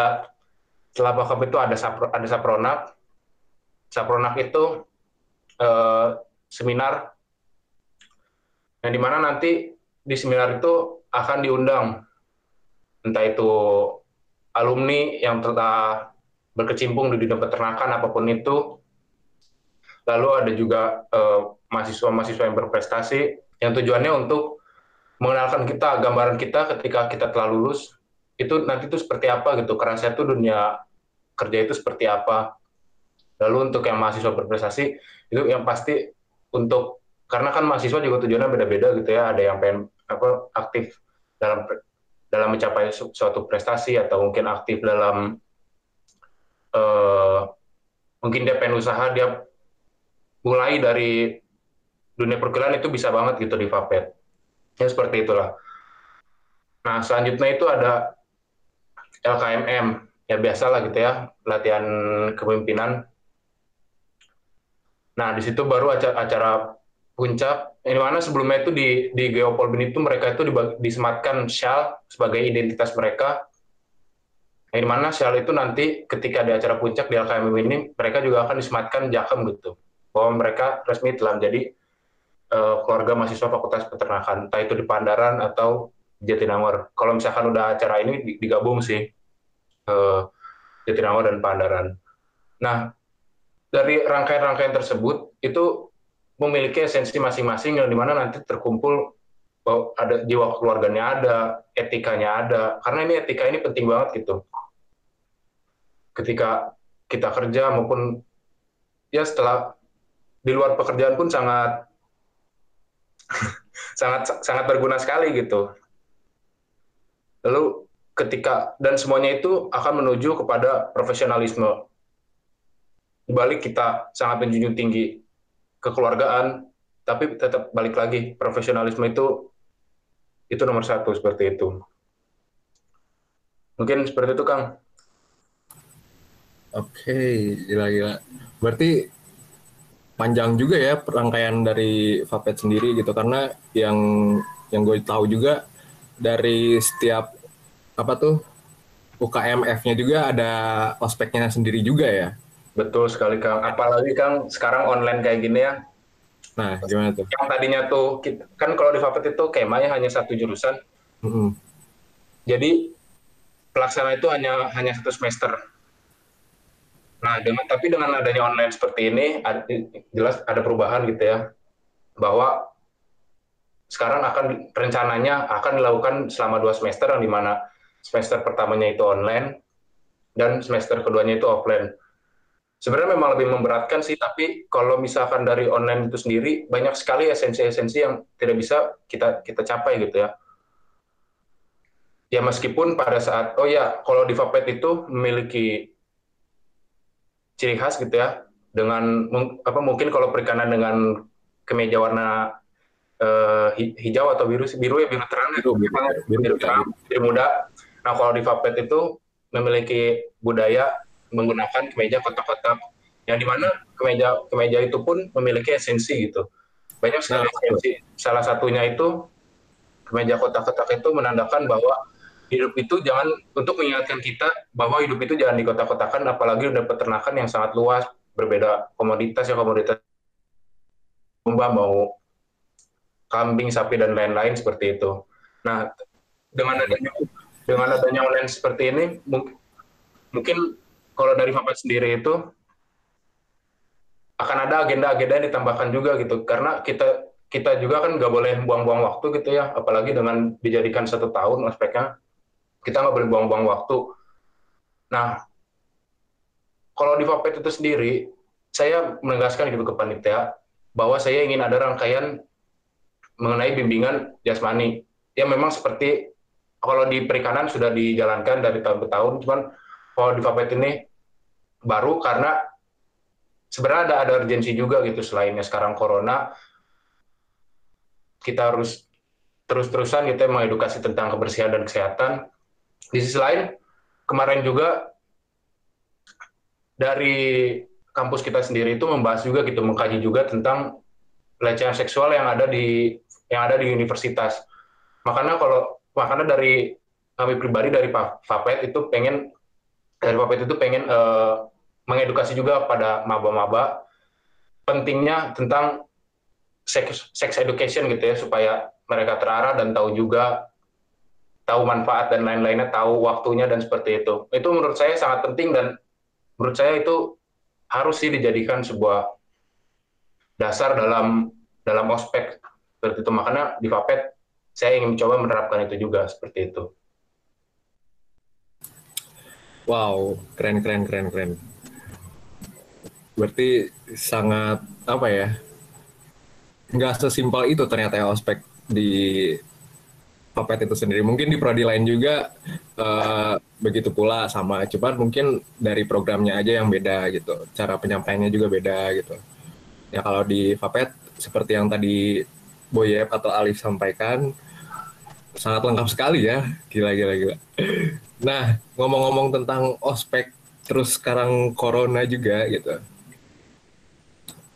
setelah bakap itu ada sapro, ada sapronak. Sapronak itu uh, seminar yang di mana nanti di seminar itu akan diundang entah itu alumni yang telah berkecimpung di dunia peternakan apa pun itu. Lalu ada juga mahasiswa-mahasiswa uh, yang berprestasi yang tujuannya untuk mengenalkan kita gambaran kita ketika kita telah lulus. Itu nanti itu seperti apa gitu kerasa itu dunia kerja itu seperti apa. Lalu untuk yang mahasiswa berprestasi itu yang pasti untuk karena kan mahasiswa juga tujuannya beda-beda gitu ya. Ada yang pengen apa aktif dalam dalam mencapai suatu prestasi atau mungkin aktif dalam uh, mungkin dia pengen usaha dia mulai dari dunia perkuliahan itu bisa banget gitu di Vapet ya seperti itulah. Nah selanjutnya itu ada LKMM ya biasa lah gitu ya latihan kepemimpinan. Nah di situ baru acara, acara puncak ini mana sebelumnya itu di di Geopolbin itu mereka itu disematkan shal sebagai identitas mereka. Yang mana shal itu nanti ketika di acara puncak di LKM ini mereka juga akan disematkan jakem gitu. Bahwa mereka resmi telah menjadi uh, keluarga mahasiswa Fakultas Peternakan. Entah itu di Pandaran atau Jatinangor. Kalau misalkan udah acara ini digabung sih uh, Jatinangor dan Pandaran. Nah dari rangkaian-rangkaian tersebut itu memiliki esensi masing-masing yang di mana nanti terkumpul bahwa ada jiwa keluarganya ada, etikanya ada. Karena ini etika ini penting banget gitu. Ketika kita kerja maupun ya setelah di luar pekerjaan pun sangat sangat sangat berguna sekali gitu. Lalu ketika dan semuanya itu akan menuju kepada profesionalisme. Di balik kita sangat menjunjung tinggi kekeluargaan, tapi tetap balik lagi profesionalisme itu itu nomor satu seperti itu. Mungkin seperti itu Kang. Oke, gila-gila. Berarti panjang juga ya rangkaian dari Vapet sendiri gitu karena yang yang gue tahu juga dari setiap apa tuh UKMF-nya juga ada ospeknya sendiri juga ya. Betul sekali Kang. Apalagi Kang sekarang online kayak gini ya. Nah, gimana tuh? Yang tadinya tuh kan kalau di Fapet itu kemahnya hanya satu jurusan. Mm -hmm. Jadi pelaksana itu hanya hanya satu semester. Nah, dengan tapi dengan adanya online seperti ini ada, jelas ada perubahan gitu ya. Bahwa sekarang akan rencananya akan dilakukan selama dua semester yang di mana semester pertamanya itu online dan semester keduanya itu offline sebenarnya memang lebih memberatkan sih, tapi kalau misalkan dari online itu sendiri banyak sekali esensi-esensi yang tidak bisa kita kita capai gitu ya. Ya meskipun pada saat oh ya kalau di Vapet itu memiliki ciri khas gitu ya dengan apa mungkin kalau perikanan dengan kemeja warna uh, hijau atau biru biru ya biru terang itu biru, biru, biru, biru terang biru muda. Nah kalau di Vapet itu memiliki budaya menggunakan kemeja kotak-kotak. Yang di mana kemeja kemeja itu pun memiliki esensi gitu. Banyak sekali nah, esensi. Salah satunya itu kemeja kotak-kotak itu menandakan bahwa hidup itu jangan untuk mengingatkan kita bahwa hidup itu jangan di kotak-kotakan apalagi udah peternakan yang sangat luas berbeda komoditas ya komoditas domba mau kambing sapi dan lain-lain seperti itu. Nah dengan adanya dengan adanya online seperti ini mungkin kalau dari Bapak sendiri itu akan ada agenda-agenda yang ditambahkan juga gitu. Karena kita kita juga kan nggak boleh buang-buang waktu gitu ya. Apalagi dengan dijadikan satu tahun aspeknya kita nggak boleh buang-buang waktu. Nah kalau di Vapet itu sendiri saya menegaskan gitu ke panitia bahwa saya ingin ada rangkaian mengenai bimbingan jasmani. Ya memang seperti kalau di perikanan sudah dijalankan dari tahun ke tahun cuman kalau di Vapet ini baru karena sebenarnya ada ada urgensi juga gitu selainnya sekarang corona kita harus terus-terusan kita gitu mengedukasi tentang kebersihan dan kesehatan. Di sisi lain, kemarin juga dari kampus kita sendiri itu membahas juga gitu, mengkaji juga tentang pelecehan seksual yang ada di yang ada di universitas. Makanya kalau makanya dari kami pribadi dari Fapet itu pengen dari Fapet itu pengen uh, mengedukasi juga pada maba-maba pentingnya tentang sex, sex education gitu ya supaya mereka terarah dan tahu juga tahu manfaat dan lain-lainnya, tahu waktunya dan seperti itu. Itu menurut saya sangat penting dan menurut saya itu harus sih dijadikan sebuah dasar dalam dalam ospek seperti itu makanya di Fapet saya ingin mencoba menerapkan itu juga seperti itu. Wow, keren keren keren keren. Berarti sangat apa ya? Nggak sesimpel itu ternyata ya ospek di Papet itu sendiri. Mungkin di prodi lain juga uh, begitu pula sama, cepat mungkin dari programnya aja yang beda gitu. Cara penyampaiannya juga beda gitu. Ya kalau di Papet seperti yang tadi Boyep atau Alif sampaikan sangat lengkap sekali ya. Gila gila gila. Nah, ngomong-ngomong tentang ospek terus sekarang corona juga gitu.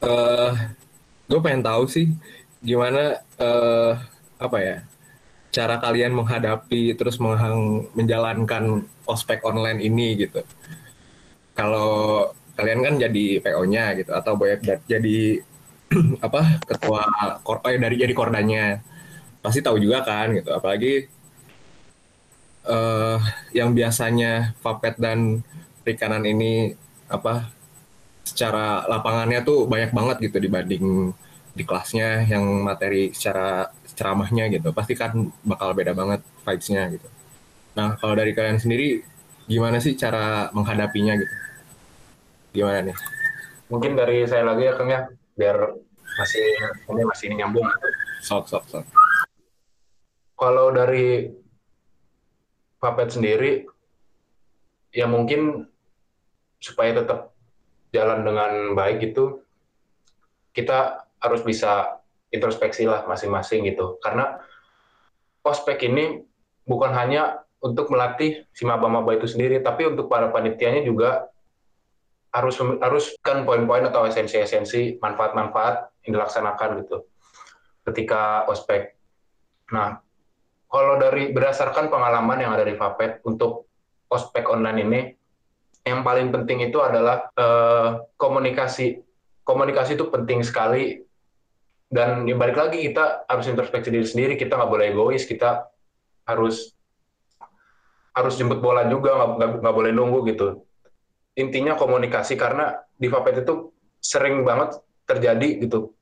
Uh, eh, gue pengen tahu sih gimana uh, apa ya cara kalian menghadapi terus menjalankan ospek online ini gitu. Kalau kalian kan jadi PO-nya gitu atau banyak jadi apa ketua kor eh, dari jadi kordanya pasti tahu juga kan gitu apalagi uh, yang biasanya Fapet dan perikanan ini apa secara lapangannya tuh banyak banget gitu dibanding di kelasnya yang materi secara ceramahnya gitu. Pasti kan bakal beda banget vibes-nya gitu. Nah kalau dari kalian sendiri gimana sih cara menghadapinya gitu? Gimana nih? Mungkin dari saya lagi ya kang ya. Biar masih ini masih nyambung. Sok sok sok. Kalau dari Papet sendiri ya mungkin supaya tetap jalan dengan baik itu kita harus bisa introspeksi lah masing-masing gitu. Karena ospek ini bukan hanya untuk melatih si maba-maba itu sendiri, tapi untuk para panitianya juga harus harus kan poin-poin atau esensi-esensi manfaat-manfaat yang dilaksanakan gitu ketika ospek. Nah, kalau dari berdasarkan pengalaman yang ada di Fapet untuk ospek online ini, yang paling penting itu adalah eh, komunikasi. Komunikasi itu penting sekali. Dan ya balik lagi kita harus introspeksi diri sendiri. Kita nggak boleh egois. Kita harus harus jemput bola juga. Nggak nggak boleh nunggu gitu. Intinya komunikasi karena di Vapet itu sering banget terjadi gitu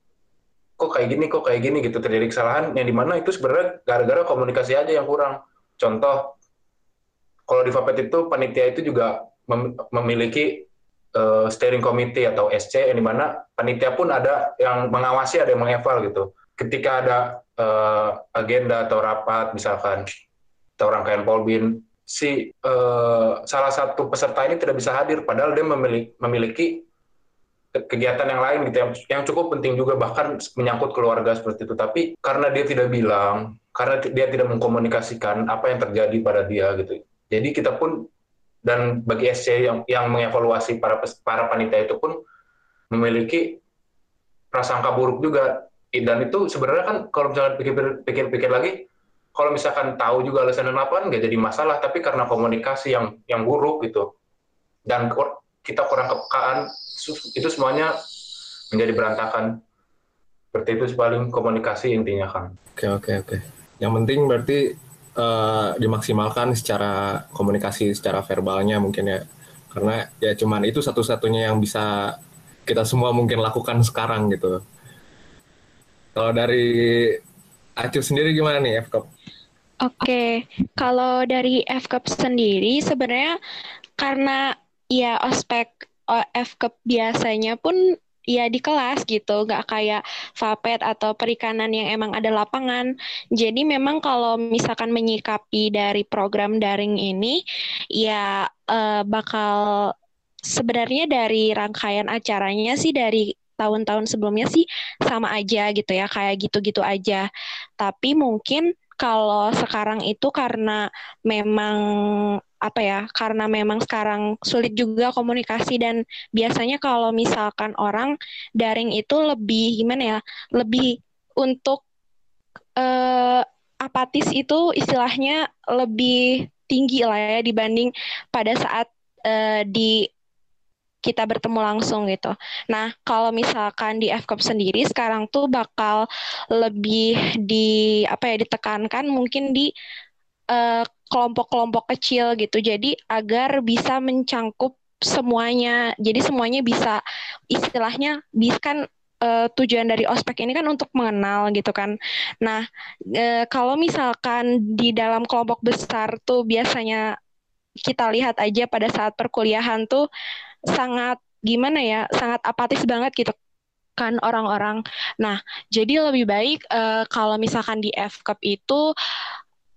kok kayak gini kok kayak gini gitu terjadi kesalahan. Yang di mana itu sebenarnya gara-gara komunikasi aja yang kurang. Contoh kalau di Vapet itu panitia itu juga memiliki uh, steering committee atau SC yang di mana panitia pun ada yang mengawasi ada yang mengeval gitu. Ketika ada uh, agenda atau rapat misalkan atau rangkaian polbin si uh, salah satu peserta ini tidak bisa hadir padahal dia memiliki, memiliki kegiatan yang lain gitu yang, yang cukup penting juga bahkan menyangkut keluarga seperti itu. Tapi karena dia tidak bilang karena dia tidak mengkomunikasikan apa yang terjadi pada dia gitu. Jadi kita pun dan bagi SC yang yang mengevaluasi para para panitia itu pun memiliki prasangka buruk juga. Dan itu sebenarnya kan kalau misalnya pikir-pikir lagi kalau misalkan tahu juga alasan kenapa nggak jadi masalah. Tapi karena komunikasi yang yang buruk gitu dan kita kurang kepekaan itu semuanya menjadi berantakan seperti itu paling komunikasi intinya kan oke oke oke yang penting berarti uh, dimaksimalkan secara komunikasi secara verbalnya mungkin ya karena ya cuman itu satu-satunya yang bisa kita semua mungkin lakukan sekarang gitu kalau dari Acu sendiri gimana nih FKOP? Oke, okay. kalau dari FKOP sendiri sebenarnya karena ya ospek FKOP biasanya pun ya di kelas gitu, nggak kayak Fapet atau perikanan yang emang ada lapangan. Jadi memang kalau misalkan menyikapi dari program daring ini, ya uh, bakal sebenarnya dari rangkaian acaranya sih dari tahun-tahun sebelumnya sih sama aja gitu ya, kayak gitu-gitu aja. Tapi mungkin kalau sekarang itu karena memang apa ya karena memang sekarang sulit juga komunikasi dan biasanya kalau misalkan orang daring itu lebih gimana ya lebih untuk uh, apatis itu istilahnya lebih tinggi lah ya dibanding pada saat uh, di kita bertemu langsung gitu. Nah, kalau misalkan di FCOP sendiri sekarang tuh bakal lebih di apa ya ditekankan mungkin di eh, kelompok-kelompok kecil gitu. Jadi agar bisa mencangkup semuanya. Jadi semuanya bisa istilahnya bisa kan uh, tujuan dari ospek ini kan untuk mengenal gitu kan. Nah, uh, kalau misalkan di dalam kelompok besar tuh biasanya kita lihat aja pada saat perkuliahan tuh sangat gimana ya, sangat apatis banget gitu kan orang-orang. Nah, jadi lebih baik uh, kalau misalkan di FCUP itu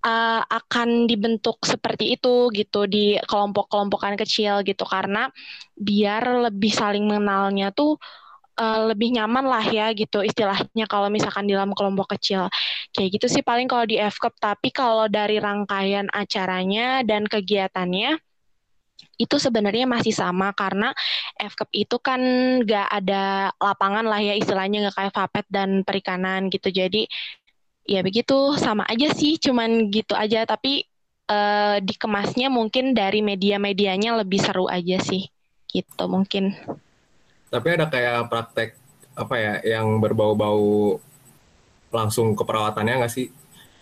uh, akan dibentuk seperti itu gitu di kelompok-kelompokan kecil gitu. Karena biar lebih saling mengenalnya tuh uh, lebih nyaman lah ya gitu istilahnya kalau misalkan di dalam kelompok kecil. Kayak gitu sih paling kalau di FCUP tapi kalau dari rangkaian acaranya dan kegiatannya itu sebenarnya masih sama. Karena FKP itu kan nggak ada lapangan lah ya istilahnya nggak kayak Vapet dan perikanan gitu. Jadi ya begitu. Sama aja sih cuman gitu aja. Tapi uh, dikemasnya mungkin dari media-medianya lebih seru aja sih. Gitu mungkin. Tapi ada kayak praktek apa ya yang berbau-bau langsung ke perawatannya nggak sih?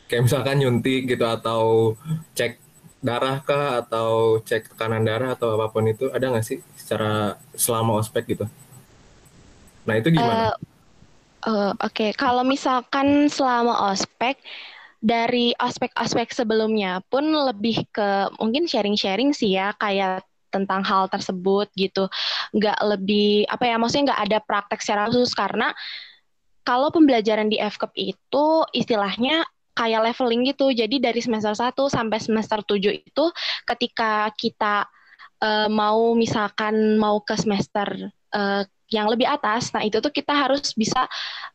Kayak misalkan nyuntik gitu atau cek darah kah atau cek tekanan darah atau apa pun itu ada nggak sih secara selama ospek gitu? Nah itu gimana? Uh, uh, Oke, okay. kalau misalkan selama ospek dari aspek-aspek sebelumnya pun lebih ke mungkin sharing-sharing sih ya kayak tentang hal tersebut gitu nggak lebih apa ya maksudnya nggak ada praktek secara khusus karena kalau pembelajaran di FKP itu istilahnya kayak leveling gitu. Jadi dari semester 1 sampai semester 7 itu ketika kita uh, mau misalkan mau ke semester uh, yang lebih atas, nah itu tuh kita harus bisa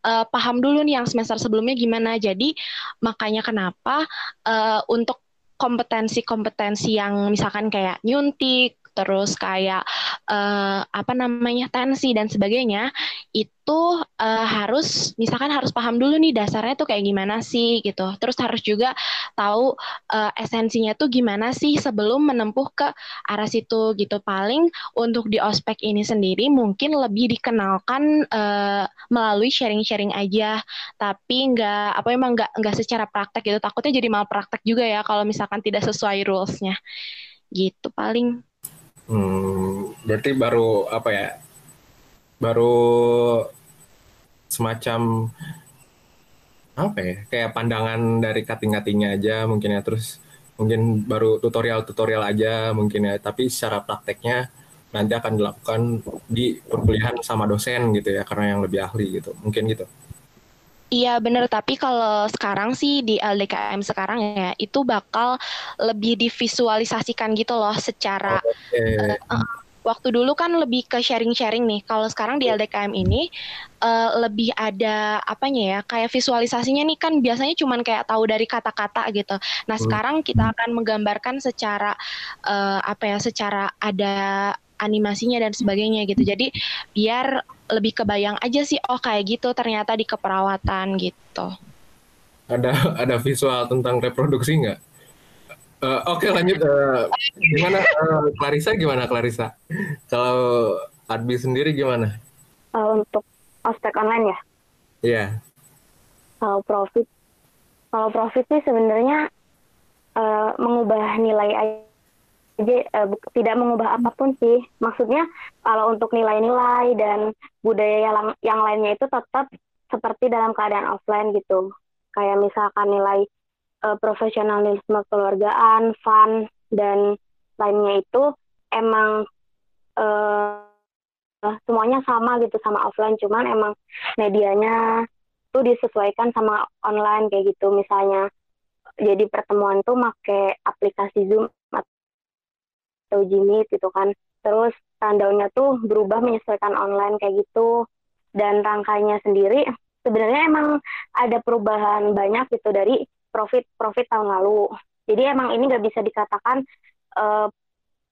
uh, paham dulu nih yang semester sebelumnya gimana. Jadi makanya kenapa uh, untuk kompetensi-kompetensi yang misalkan kayak nyuntik, terus kayak uh, apa namanya tensi dan sebagainya itu uh, harus misalkan harus paham dulu nih dasarnya tuh kayak gimana sih gitu. Terus harus juga tahu uh, esensinya tuh gimana sih sebelum menempuh ke arah situ gitu. Paling untuk di ospek ini sendiri mungkin lebih dikenalkan uh, melalui sharing-sharing aja. Tapi nggak apa emang nggak nggak secara praktek gitu. Takutnya jadi mal praktek juga ya kalau misalkan tidak sesuai rulesnya. Gitu paling Hmm, berarti baru apa ya? Baru semacam apa ya? Kayak pandangan dari cutting-cuttingnya aja mungkin ya. Terus mungkin baru tutorial-tutorial aja mungkin ya. Tapi secara prakteknya nanti akan dilakukan di perkuliahan sama dosen gitu ya, karena yang lebih ahli gitu. Mungkin gitu. Iya bener, tapi kalau sekarang sih di LDKM sekarang ya itu bakal lebih divisualisasikan gitu loh secara okay. uh, uh, eh, waktu dulu kan lebih ke sharing-sharing nih. Kalau sekarang di LDKM ini uh, lebih ada apanya ya? Kayak visualisasinya nih kan biasanya cuman kayak tahu dari kata-kata gitu. Nah, hmm. sekarang kita akan menggambarkan secara uh, apa ya? Secara ada animasinya dan sebagainya gitu. Jadi biar lebih kebayang aja sih oh kayak gitu ternyata di keperawatan gitu. Ada ada visual tentang reproduksi nggak? Uh, Oke okay, lanjut uh, gimana uh, Clarissa gimana Clarissa? Kalau Adbi sendiri gimana? Uh, untuk aspek online ya? Iya. Yeah. Kalau profit, kalau profit sih sebenarnya uh, mengubah nilai jadi uh, tidak mengubah apa pun sih. Maksudnya kalau untuk nilai-nilai dan budaya yang yang lainnya itu tetap seperti dalam keadaan offline gitu. Kayak misalkan nilai uh, profesionalisme keluargaan, fun dan lainnya itu emang uh, semuanya sama gitu sama offline, cuman emang medianya tuh disesuaikan sama online kayak gitu. Misalnya jadi pertemuan tuh make aplikasi Zoom atau Jimmy gitu kan terus rundownnya tuh berubah menyesuaikan online kayak gitu dan rangkanya sendiri sebenarnya emang ada perubahan banyak gitu dari profit profit tahun lalu jadi emang ini nggak bisa dikatakan uh,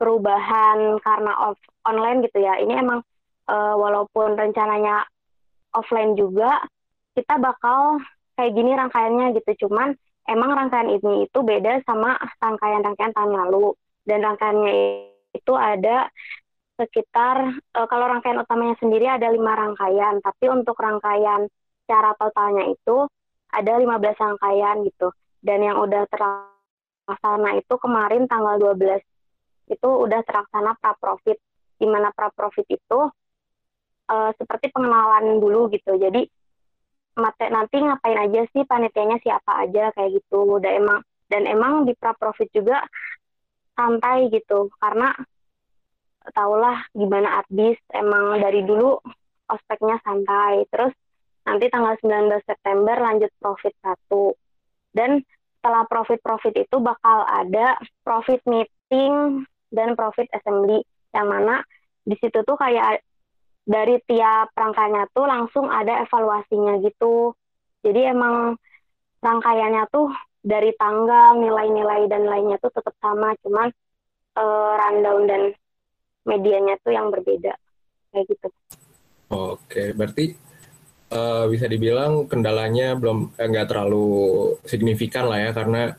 perubahan karena off online gitu ya. Ini emang uh, walaupun rencananya offline juga, kita bakal kayak gini rangkaiannya gitu. Cuman emang rangkaian ini itu beda sama rangkaian-rangkaian tahun lalu. Dan rangkaiannya itu ada sekitar uh, kalau rangkaian utamanya sendiri ada lima rangkaian, tapi untuk rangkaian secara totalnya itu ada 15 rangkaian gitu. Dan yang udah terlaksana itu kemarin tanggal 12 itu udah terlaksana pra profit di mana pra profit itu uh, seperti pengenalan dulu gitu. Jadi mate nanti ngapain aja sih panitianya siapa aja kayak gitu. Udah emang dan emang di pra profit juga santai gitu. Karena tahulah gimana Arbis emang dari dulu ospeknya santai. Terus nanti tanggal 19 September lanjut profit satu. Dan setelah profit-profit itu bakal ada profit meeting dan profit assembly yang mana di situ tuh kayak dari tiap rangkaiannya tuh langsung ada evaluasinya gitu. Jadi emang rangkaiannya tuh dari tanggal, nilai-nilai dan lainnya tuh tetap sama, cuman uh, rundown dan medianya tuh yang berbeda kayak gitu. Oke, berarti uh, bisa dibilang kendalanya belum eh, nggak eh, terlalu signifikan lah ya karena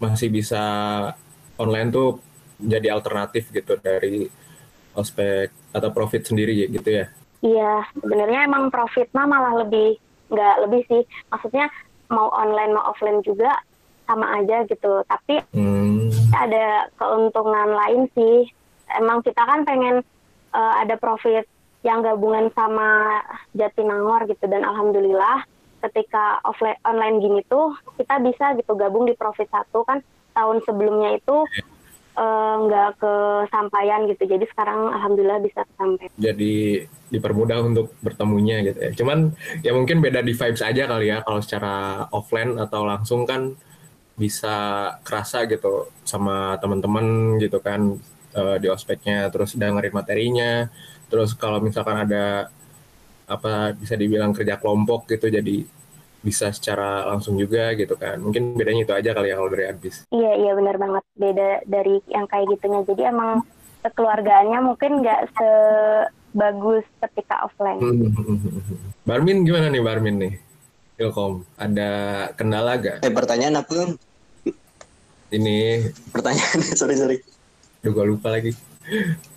masih bisa online tuh jadi alternatif gitu dari ospek atau profit sendiri gitu ya? Iya, sebenarnya emang profit mah malah lebih nggak lebih sih. Maksudnya mau online mau offline juga sama aja gitu. Tapi hmm. ada keuntungan lain sih. Emang kita kan pengen uh, ada profit yang gabungan sama Jatinangor gitu dan alhamdulillah ketika offline online gini tuh kita bisa gitu gabung di profit satu kan tahun sebelumnya itu Eh, nggak uh, kesampaian gitu. Jadi sekarang alhamdulillah bisa sampai. Jadi dipermudah untuk bertemunya gitu ya. Cuman ya mungkin beda di vibes aja kali ya kalau secara offline atau langsung kan bisa kerasa gitu sama teman-teman gitu kan uh, di ospeknya terus dengerin materinya. Terus kalau misalkan ada apa bisa dibilang kerja kelompok gitu jadi bisa secara langsung juga gitu kan. Mungkin bedanya itu aja kali ya kalau dari Arbis. Iya, iya benar banget. Beda dari yang kayak gitunya. Jadi emang kekeluargaannya mungkin nggak sebagus ketika offline. Hmm, hmm, hmm, Barmin gimana nih Barmin nih? Ilkom, ada kendala gak? Eh pertanyaan apa? Ini pertanyaan sorry sorry. Gue lupa lagi.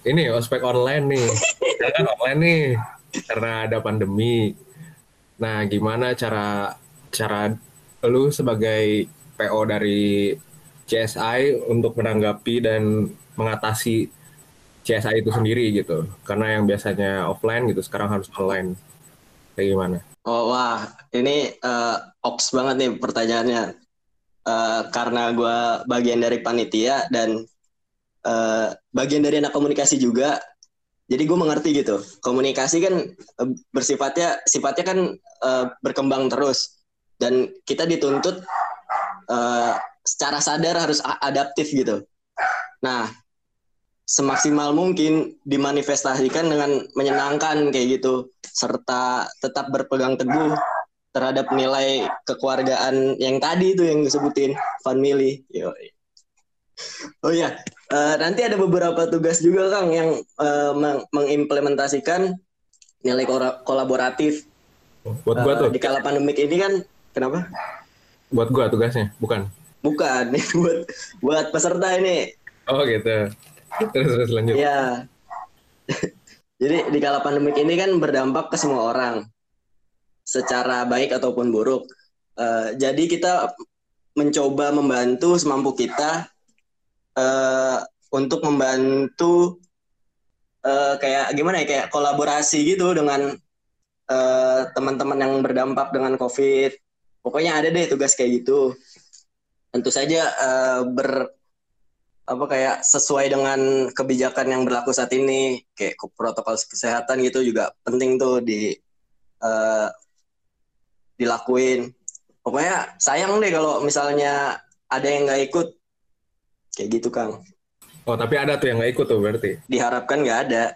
Ini ospek online nih. kan online nih karena ada pandemi Nah, gimana cara cara lu sebagai PO dari CSI untuk menanggapi dan mengatasi CSI itu sendiri gitu? Karena yang biasanya offline gitu sekarang harus online. Kayak gimana? Oh wah, ini uh, ops banget nih pertanyaannya. Uh, karena gue bagian dari panitia dan uh, bagian dari anak komunikasi juga, jadi gue mengerti gitu. Komunikasi kan eh, bersifatnya sifatnya kan uh, berkembang terus. Dan kita dituntut uh, secara sadar harus adaptif gitu. Nah semaksimal mungkin dimanifestasikan dengan menyenangkan kayak gitu. Serta tetap berpegang teguh terhadap nilai kekeluargaan yang tadi itu yang disebutin family Yoi. oh ya Uh, nanti ada beberapa tugas juga Kang yang uh, meng mengimplementasikan nilai kolaboratif. Buat gua uh, tuh. Di kala pandemik ini kan kenapa? Buat gua tugasnya, bukan. Bukan, buat buat peserta ini. Oh gitu. Terus terus lanjut. Iya. Jadi di kala pandemik ini kan berdampak ke semua orang secara baik ataupun buruk. Uh, jadi kita mencoba membantu semampu kita uh, untuk membantu uh, kayak gimana ya kayak kolaborasi gitu dengan uh, teman-teman yang berdampak dengan COVID. Pokoknya ada deh tugas kayak gitu. Tentu saja uh, ber apa kayak sesuai dengan kebijakan yang berlaku saat ini kayak protokol kesehatan gitu juga penting tuh di uh, dilakuin pokoknya sayang deh kalau misalnya ada yang nggak ikut Kayak gitu, Kang. Oh, tapi ada tuh yang nggak ikut tuh berarti? Diharapkan nggak ada.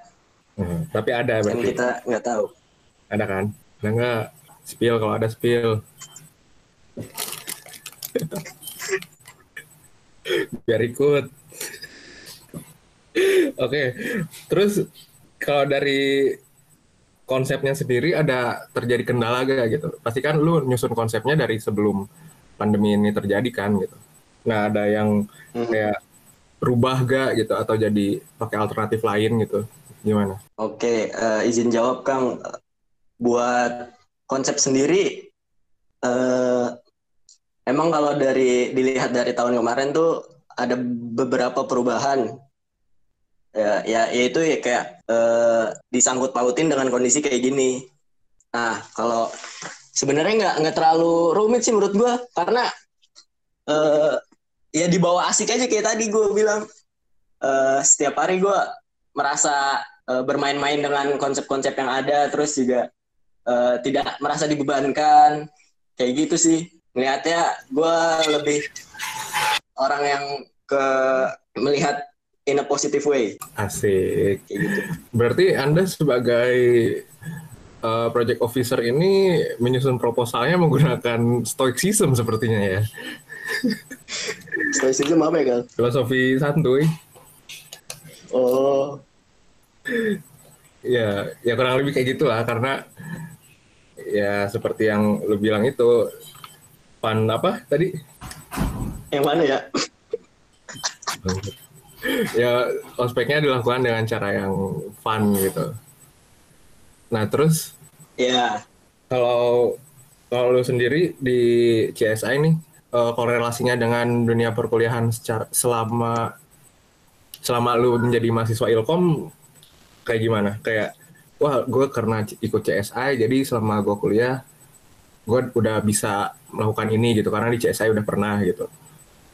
Hmm, tapi ada berarti? Yang kita nggak tahu. Ada kan? Ada nggak? Spill kalau ada spill. Biar ikut. Oke, terus kalau dari konsepnya sendiri ada terjadi kendala gak gitu? Pasti kan lu nyusun konsepnya dari sebelum pandemi ini terjadi kan gitu. Nah ada yang Hmm. kayak rubah gak gitu atau jadi pakai alternatif lain gitu? Gimana? Oke, eh, izin jawab Kang. Buat konsep sendiri, eh, emang kalau dari dilihat dari tahun kemarin tuh ada beberapa perubahan. Ya, ya yaitu ya kayak eh, disangkut pautin dengan kondisi kayak gini. Nah, kalau sebenarnya nggak nggak terlalu rumit sih menurut gua karena eh, ya dibawa asik aja kayak tadi gue bilang. Eh, setiap hari gua merasa eh, bermain-main dengan konsep-konsep yang ada terus juga eh, tidak merasa dibebankan kayak gitu sih melihatnya gue lebih orang yang ke melihat in a positive way Asik. kayak gitu Berarti Anda sebagai eh, project officer ini menyusun proposalnya menggunakan stoicism sepertinya ya. stoicism apa ya Gal? Filosofi santuy. Oh Ya, ya kurang lebih kayak gitulah karena ya seperti yang lu bilang itu pan apa tadi? yang mana ya? Ya ospeknya dilakukan dengan cara yang fun gitu. Nah terus Ya kalau kalau lu sendiri di CSI nih eh, korelasinya dengan dunia perkuliahan secara selama selama lu menjadi mahasiswa Ilkom kayak gimana? Kayak wah gue karena ikut CSI jadi selama gue kuliah gue udah bisa melakukan ini gitu karena di CSI udah pernah gitu.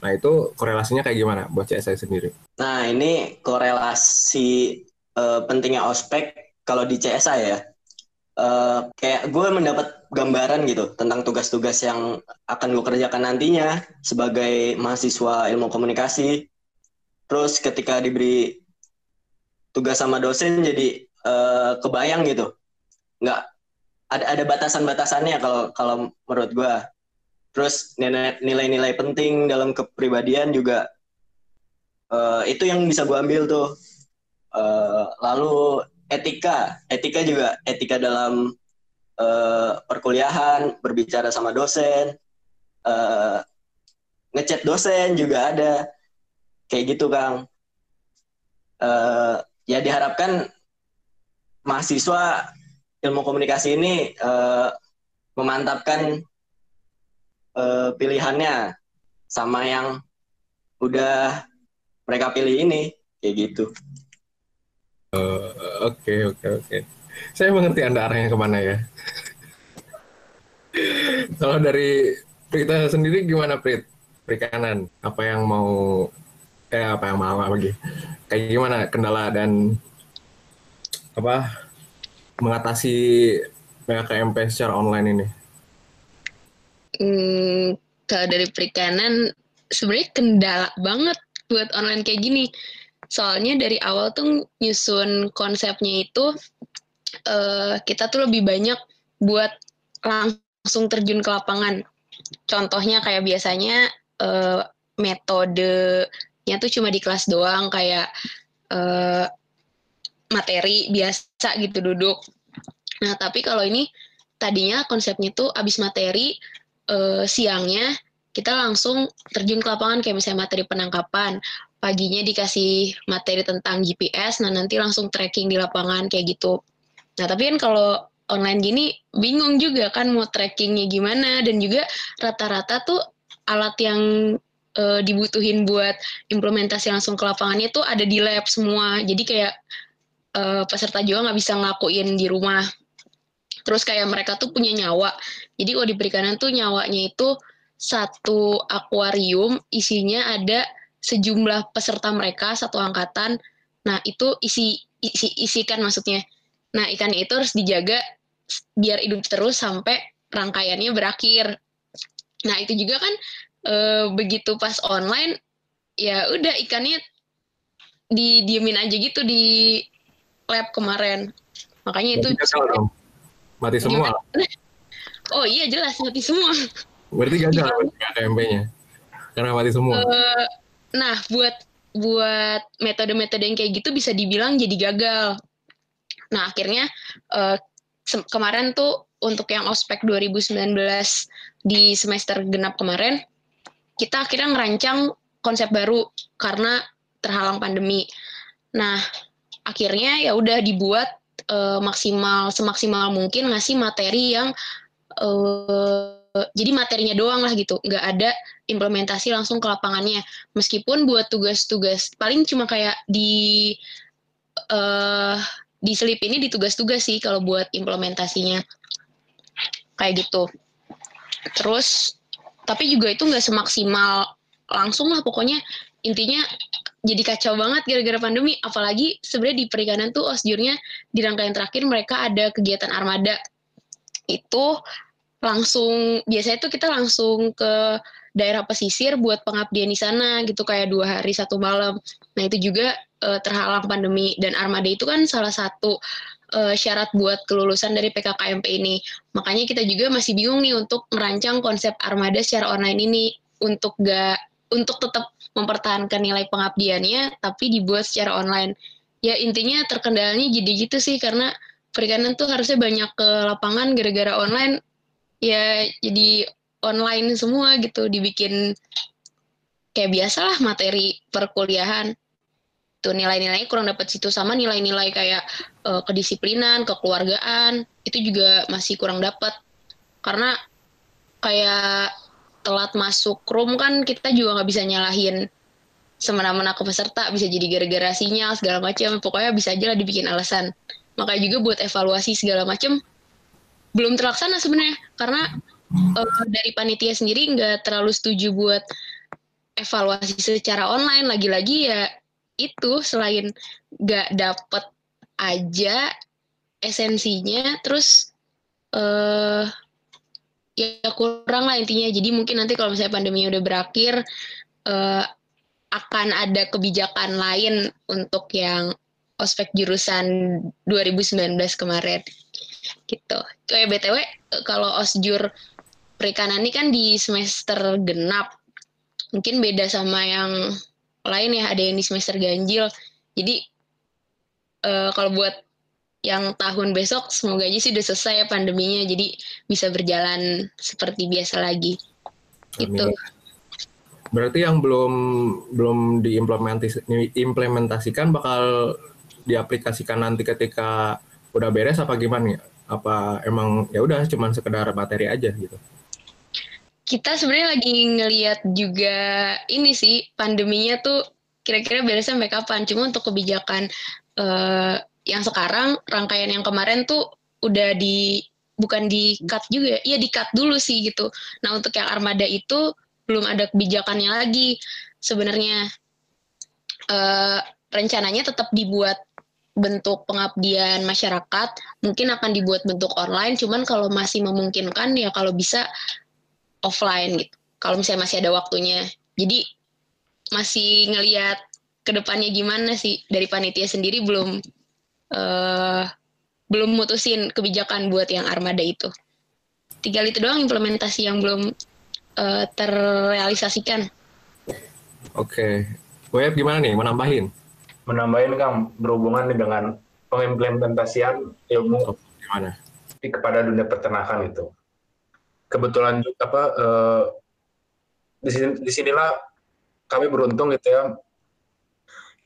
Nah itu korelasinya kayak gimana buat CSI sendiri? Nah, ini korelasi eh, pentingnya ospek kalau di CSI ya. Eh, kayak gue mendapat gambaran gitu tentang tugas-tugas yang akan gue kerjakan nantinya sebagai mahasiswa ilmu komunikasi. Terus ketika diberi tugas sama dosen jadi eh, kebayang gitu. Nggak ada ada batasan-batasannya kalau kalau menurut gue. Terus nilai- nilai-nilai penting dalam kepribadian juga Eh, itu yang bisa gue ambil tuh. Eh, lalu etika, etika juga etika dalam eh, perkuliahan, berbicara sama dosen, eh, ngechat dosen juga ada, kayak gitu Kang. Eh, ya diharapkan mahasiswa ilmu komunikasi ini eh, memantapkan eh, pilihannya sama yang udah mereka pilih ini kayak gitu. Oke oke oke. Saya mengerti anda arahnya ke mana ya. Kalau dari Prita sendiri gimana Prit? Perikanan apa yang mau eh apa yang mau lagi? Kayak gimana kendala dan apa mengatasi PKMP secara online ini? Hmm, kalau dari perikanan sebenarnya kendala banget buat online kayak gini. Soalnya dari awal tuh nyusun konsepnya itu eh, kita tuh lebih banyak buat langsung terjun ke lapangan. Contohnya kayak biasanya eh, metodenya tuh cuma di kelas doang kayak eh, materi biasa gitu duduk. Nah, tapi kalau ini tadinya konsepnya tuh abis materi eh, siangnya kita langsung terjun ke lapangan kayak misalnya materi penangkapan. Paginya dikasih materi tentang GPS nah nanti langsung tracking di lapangan kayak gitu. Nah tapi kan kalau online gini bingung juga kan mau trackingnya gimana. Dan juga rata-rata tuh alat yang eh, dibutuhin buat implementasi langsung ke lapangannya tuh ada di lab semua. Jadi kayak eh, peserta juga nggak bisa ngelakuin di rumah terus kayak mereka tuh punya nyawa jadi kalau di perikanan tuh nyawanya itu satu akuarium isinya ada sejumlah peserta mereka satu angkatan. Nah, itu isi isi isikan maksudnya. Nah, ikannya itu harus dijaga biar hidup terus sampai rangkaiannya berakhir. Nah, itu juga kan e, begitu pas online ya udah ikannya didiemin aja gitu di lab kemarin. Makanya itu. Mati semua. Oh iya jelas mati semua. Berarti gagal PKMP-nya. Karena mati semua. Eh, nah, buat buat metode-metode yang kayak gitu bisa dibilang jadi gagal. Nah, akhirnya uh, kemarin tuh untuk yang ospek 2019 di semester genap kemarin, kita akhirnya ngerancang konsep baru karena terhalang pandemi. Nah, akhirnya ya udah dibuat uh, maksimal semaksimal mungkin ngasih materi yang uh, jadi materinya doang lah gitu, nggak ada implementasi langsung ke lapangannya. Meskipun buat tugas-tugas paling cuma kayak di uh, di selip ini di tugas-tugas sih kalau buat implementasinya kayak gitu. Terus tapi juga itu nggak semaksimal langsung lah pokoknya intinya jadi kacau banget gara-gara pandemi apalagi sebenarnya di perikanan tuh osjurnya di rangkaian terakhir mereka ada kegiatan armada itu langsung biasanya tuh kita langsung ke daerah pesisir buat pengabdian di sana gitu kayak dua hari satu malam. Nah itu juga uh, terhalang pandemi dan armada itu kan salah satu uh, syarat buat kelulusan dari PKKMP ini. Makanya kita juga masih bingung nih untuk merancang konsep armada secara online ini untuk gak untuk tetap mempertahankan nilai pengabdiannya tapi dibuat secara online. Ya intinya terkendalanya jadi gitu sih karena perikanan tuh harusnya banyak ke lapangan gara-gara online. Ya jadi online semua gitu dibikin kayak biasalah materi perkuliahan. Tuh nilai-nilainya kurang dapat situ sama nilai-nilai kayak uh, kedisiplinan kekeluargaan itu juga masih kurang dapat karena kayak telat masuk room kan kita juga nggak bisa nyalahin semena-mena ke peserta bisa jadi gara-gara sinyal segala macam pokoknya bisa aja lah dibikin alasan. Makanya juga buat evaluasi segala macam belum terlaksana sebenarnya. Karena uh, dari panitia sendiri nggak terlalu setuju buat evaluasi secara online. Lagi-lagi ya itu selain nggak dapet aja esensinya terus uh, ya kurang lah intinya jadi mungkin nanti kalau misalnya pandemi udah berakhir uh, akan ada kebijakan lain untuk yang ospek jurusan 2019 kemarin gitu kayak btw kalau osjur perikanan ini kan di semester genap. Mungkin beda sama yang lain ya, ada yang di semester ganjil. Jadi uh, kalau buat yang tahun besok semoga aja sih udah selesai ya pandeminya jadi bisa berjalan seperti biasa lagi. Gitu. Berarti yang belum belum diimplementasikan bakal diaplikasikan nanti ketika udah beres apa gimana ya? Apa emang ya udah cuman sekedar materi aja gitu? kita sebenarnya lagi ngeliat juga ini sih pandeminya tuh kira-kira beres sampai kapan. Cuma untuk kebijakan uh, yang sekarang rangkaian yang kemarin tuh udah di bukan di cut juga, iya di cut dulu sih gitu. Nah untuk yang armada itu belum ada kebijakannya lagi sebenarnya. Uh, rencananya tetap dibuat bentuk pengabdian masyarakat mungkin akan dibuat bentuk online cuman kalau masih memungkinkan ya kalau bisa offline gitu. Kalau misalnya masih ada waktunya. Jadi masih ngeliat ke depannya gimana sih dari panitia sendiri belum uh, belum mutusin kebijakan buat yang armada itu. Tinggal itu doang implementasi yang belum uh, terrealisasikan. Oke, okay. gimana nih? Menambahin? Menambahin Kang berhubungan nih dengan pengimplementasian ilmu oh, gimana? kepada dunia peternakan itu kebetulan apa uh, di sini di sinilah kami beruntung gitu ya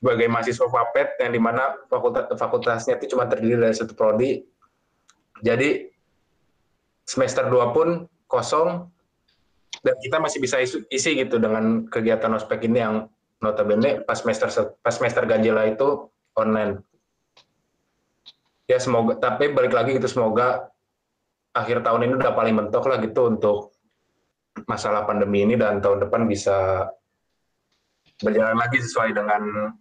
sebagai mahasiswa FAPET yang di mana fakultas fakultasnya itu cuma terdiri dari satu prodi. Jadi semester 2 pun kosong dan kita masih bisa isi, isi gitu dengan kegiatan ospek ini yang notabene pas semester pas semester ganjil itu online. Ya semoga tapi balik lagi gitu semoga akhir tahun ini udah paling mentok lah gitu untuk masalah pandemi ini dan tahun depan bisa berjalan lagi sesuai dengan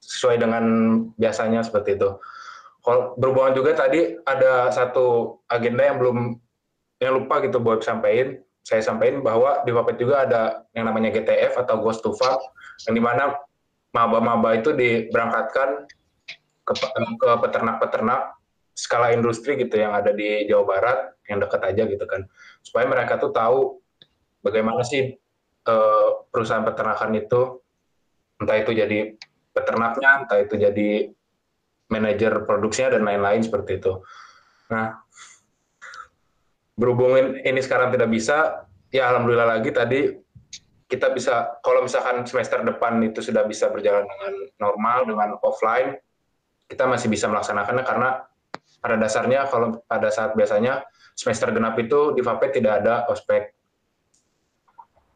sesuai dengan biasanya seperti itu. Kalau berhubungan juga tadi ada satu agenda yang belum yang lupa gitu buat sampaikan. Saya sampaikan bahwa di Wapet juga ada yang namanya GTF atau Ghost to Farm yang di mana maba-maba itu diberangkatkan ke, ke peternak-peternak skala industri gitu yang ada di Jawa Barat yang dekat aja gitu kan supaya mereka tuh tahu bagaimana sih uh, perusahaan peternakan itu entah itu jadi peternaknya, entah itu jadi manajer produksinya dan lain-lain seperti itu. Nah, berhubung ini sekarang tidak bisa, ya alhamdulillah lagi tadi kita bisa kalau misalkan semester depan itu sudah bisa berjalan dengan normal dengan offline, kita masih bisa melaksanakannya karena pada dasarnya kalau pada saat biasanya semester genap itu di FAPE tidak ada ospek.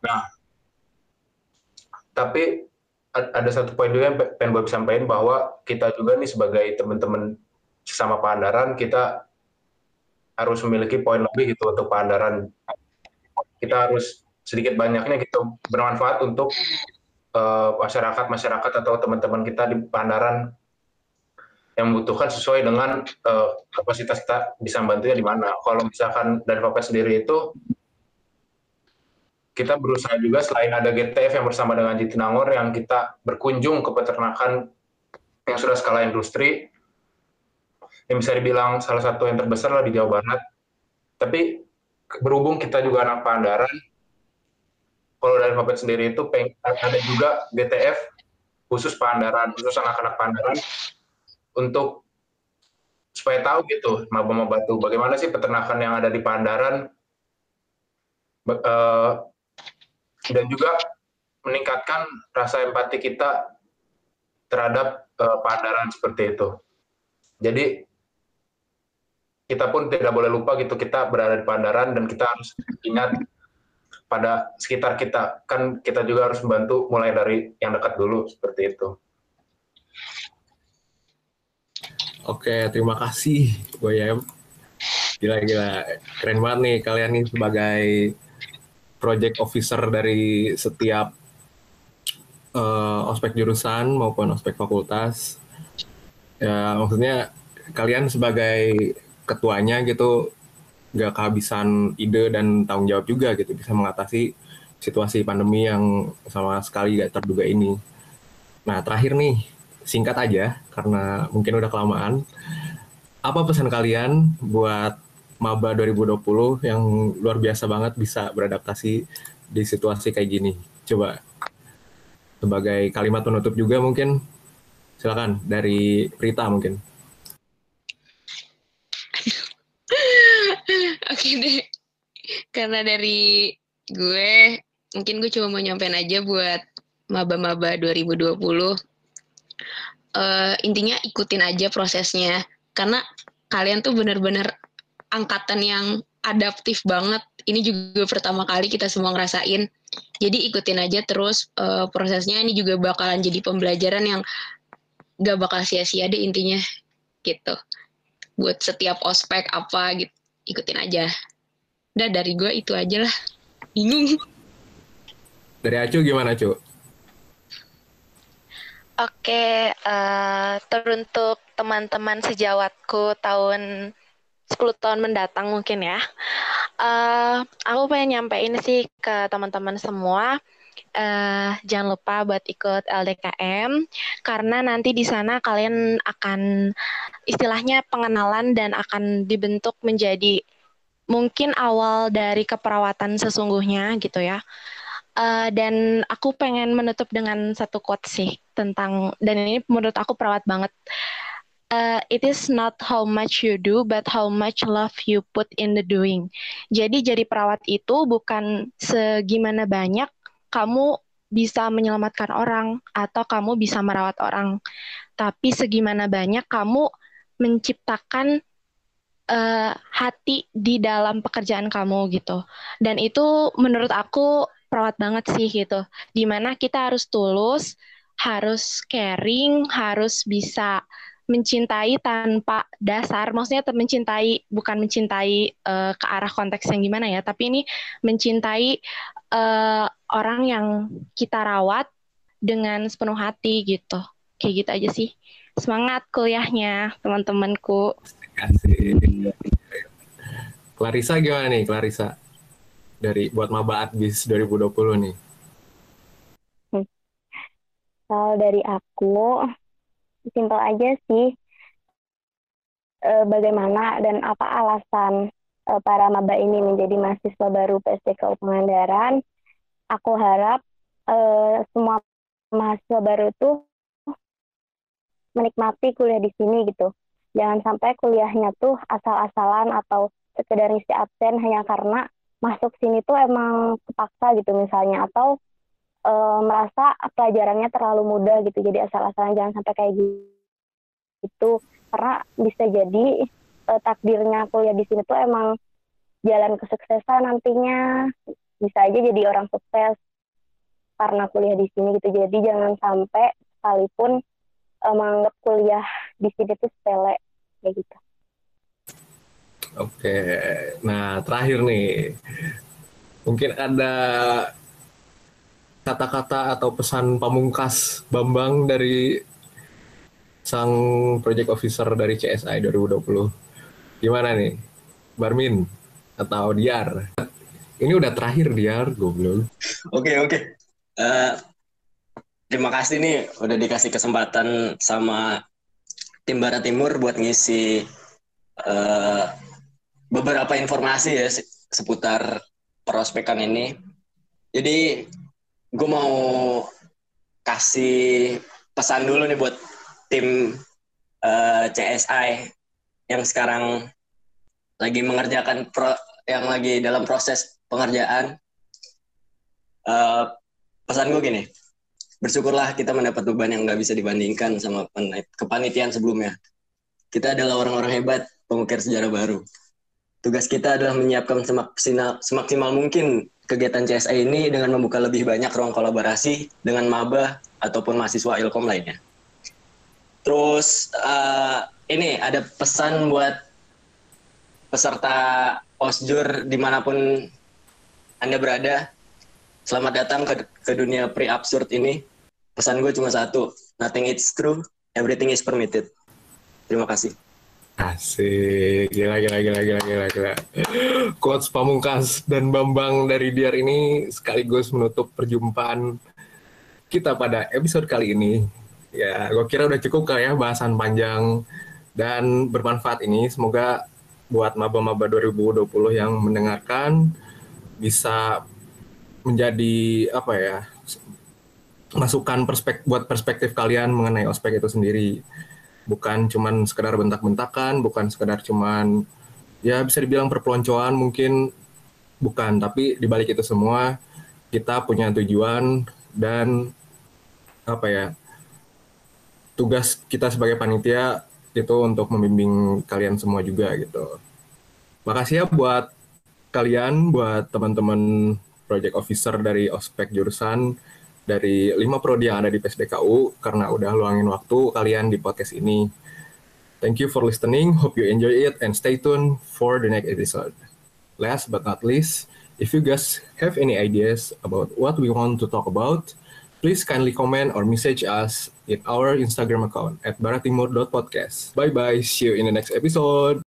Nah, tapi ada satu poin juga yang pengen gue sampaikan bahwa kita juga nih sebagai teman-teman sesama Pangandaran kita harus memiliki poin lebih gitu untuk Pangandaran. Kita harus sedikit banyaknya gitu bermanfaat untuk uh, masyarakat masyarakat atau teman-teman kita di Pangandaran yang membutuhkan sesuai dengan uh, kapasitas kita bisa membantunya di mana. Kalau misalkan dari Bapak sendiri itu kita berusaha juga selain ada GTF yang bersama dengan Jatinangor yang kita berkunjung ke peternakan yang sudah skala industri yang bisa dibilang salah satu yang terbesar lah di Jawa Barat. Tapi berhubung kita juga anak Pangandaran, kalau dari Fapet sendiri itu ada juga GTF khusus Pangandaran, khusus anak-anak Pangandaran untuk supaya tahu gitu maba-maba bagaimana sih peternakan yang ada di Pangandaran uh, dan juga meningkatkan rasa empati kita terhadap uh, Pangandaran seperti itu. Jadi kita pun tidak boleh lupa gitu kita berada di Pangandaran dan kita harus ingat pada sekitar kita kan kita juga harus membantu mulai dari yang dekat dulu seperti itu. Oke, terima kasih Boyem. Gila-gila, keren banget nih kalian nih sebagai project officer dari setiap uh, ospek jurusan maupun ospek fakultas. Ya, maksudnya kalian sebagai ketuanya gitu nggak kehabisan ide dan tanggung jawab juga gitu bisa mengatasi situasi pandemi yang sama sekali gak terduga ini. Nah terakhir nih singkat aja karena mungkin udah kelamaan. Apa pesan kalian buat maba 2020 yang luar biasa banget bisa beradaptasi di situasi kayak gini. Coba sebagai kalimat penutup juga mungkin silakan dari Rita mungkin. Oke deh. Karena dari gue mungkin gue cuma mau nyampein aja buat maba-maba 2020. Uh, intinya ikutin aja prosesnya karena kalian tuh bener-bener angkatan yang adaptif banget. Ini juga pertama kali kita semua ngerasain. Jadi ikutin aja terus uh, prosesnya. Ini juga bakalan jadi pembelajaran yang gak bakal sia-sia deh intinya gitu. Buat setiap ospek apa gitu, ikutin aja. Udah dari gue itu aja lah. Bingung. Dari Acu gimana, Cu? Oke, uh, teruntuk teman-teman sejawatku tahun 10 tahun mendatang mungkin ya. Uh, aku pengen nyampein sih ke teman-teman semua, uh, jangan lupa buat ikut LDKM karena nanti di sana kalian akan istilahnya pengenalan dan akan dibentuk menjadi mungkin awal dari keperawatan sesungguhnya gitu ya. Uh, dan aku pengen menutup dengan satu quote sih tentang dan ini menurut aku perawat banget uh, it is not how much you do, but how much love you put in the doing. Jadi jadi perawat itu bukan segimana banyak kamu bisa menyelamatkan orang atau kamu bisa merawat orang, tapi segimana banyak kamu menciptakan uh, hati di dalam pekerjaan kamu gitu. Dan itu menurut aku perawat banget sih gitu. Di mana kita harus tulus, harus caring, harus bisa mencintai tanpa dasar, maksudnya mencintai bukan mencintai uh, ke arah konteks yang gimana ya, tapi ini mencintai uh, orang yang kita rawat dengan sepenuh hati gitu. Kayak gitu aja sih. Semangat kuliahnya, teman-temanku. Clarissa gimana nih, Clarissa? Dari buat maba Adbis 2020 nih. Kalau dari aku, simpel aja sih e, bagaimana dan apa alasan e, para maba ini menjadi mahasiswa baru PSDK Pangandaran. Aku harap e, semua mahasiswa baru tuh menikmati kuliah di sini gitu. Jangan sampai kuliahnya tuh asal-asalan atau sekedar isi absen hanya karena masuk sini tuh emang kepaksa gitu misalnya atau e, merasa pelajarannya terlalu mudah gitu jadi asal-asalan jangan sampai kayak gitu. Karena bisa jadi e, takdirnya kuliah di sini tuh emang jalan kesuksesan nantinya. Bisa aja jadi orang sukses karena kuliah di sini gitu. Jadi jangan sampai sekalipun uh, menganggap kuliah di sini tuh sepele kayak gitu. Oke, nah terakhir nih, mungkin ada kata-kata atau pesan pamungkas Bambang dari sang project officer dari CSI 2020. Gimana nih, Barmin atau Diar? Ini udah terakhir Diar, goblok. Oke oke. Uh, terima kasih nih udah dikasih kesempatan sama tim Barat Timur buat ngisi uh, beberapa informasi ya seputar prospekan ini. Jadi gue mau kasih pesan dulu nih buat tim uh, eh, CSI yang sekarang lagi mengerjakan pro, yang lagi dalam proses pengerjaan. Uh, pesan gue gini, bersyukurlah kita mendapat beban yang nggak bisa dibandingkan sama kepanitiaan sebelumnya. Kita adalah orang-orang hebat, pengukir sejarah baru. Tugas kita adalah menyiapkan semaksimal mungkin kegiatan CSI ini dengan membuka lebih banyak ruang kolaborasi dengan maba ataupun mahasiswa ilkom lainnya. Terus uh, ini ada pesan buat peserta OSJUR di mana pun Anda berada. Selamat datang ke, ke dunia pre-absurd ini pesan gue cuma satu nothing is true everything is permitted terima kasih Asik, gila, gila, gila, gila, gila, gila. Quotes Pamungkas dan Bambang dari Diar ini sekaligus menutup perjumpaan kita pada episode kali ini. Ya, gue kira udah cukup kali ya bahasan panjang dan bermanfaat ini. Semoga buat maba-maba 2020 yang mendengarkan bisa menjadi apa ya masukan perspek buat perspektif kalian mengenai ospek itu sendiri bukan cuman sekedar bentak-bentakan bukan sekedar cuman ya bisa dibilang perpeloncoan mungkin bukan. Tapi dibalik itu semua kita punya tujuan dan apa ya tugas kita sebagai panitia itu untuk membimbing kalian semua juga gitu. Makasih ya buat kalian buat teman-teman project officer dari ospek jurusan dari lima prodi yang ada di PSDKU karena udah luangin waktu kalian di podcast ini. Thank you for listening. Hope you enjoy it and stay tuned for the next episode. Last but not least, if you guys have any ideas about what we want to talk about, please kindly comment or message us in our Instagram account at baratimur.podcast. Bye bye. See you in the next episode.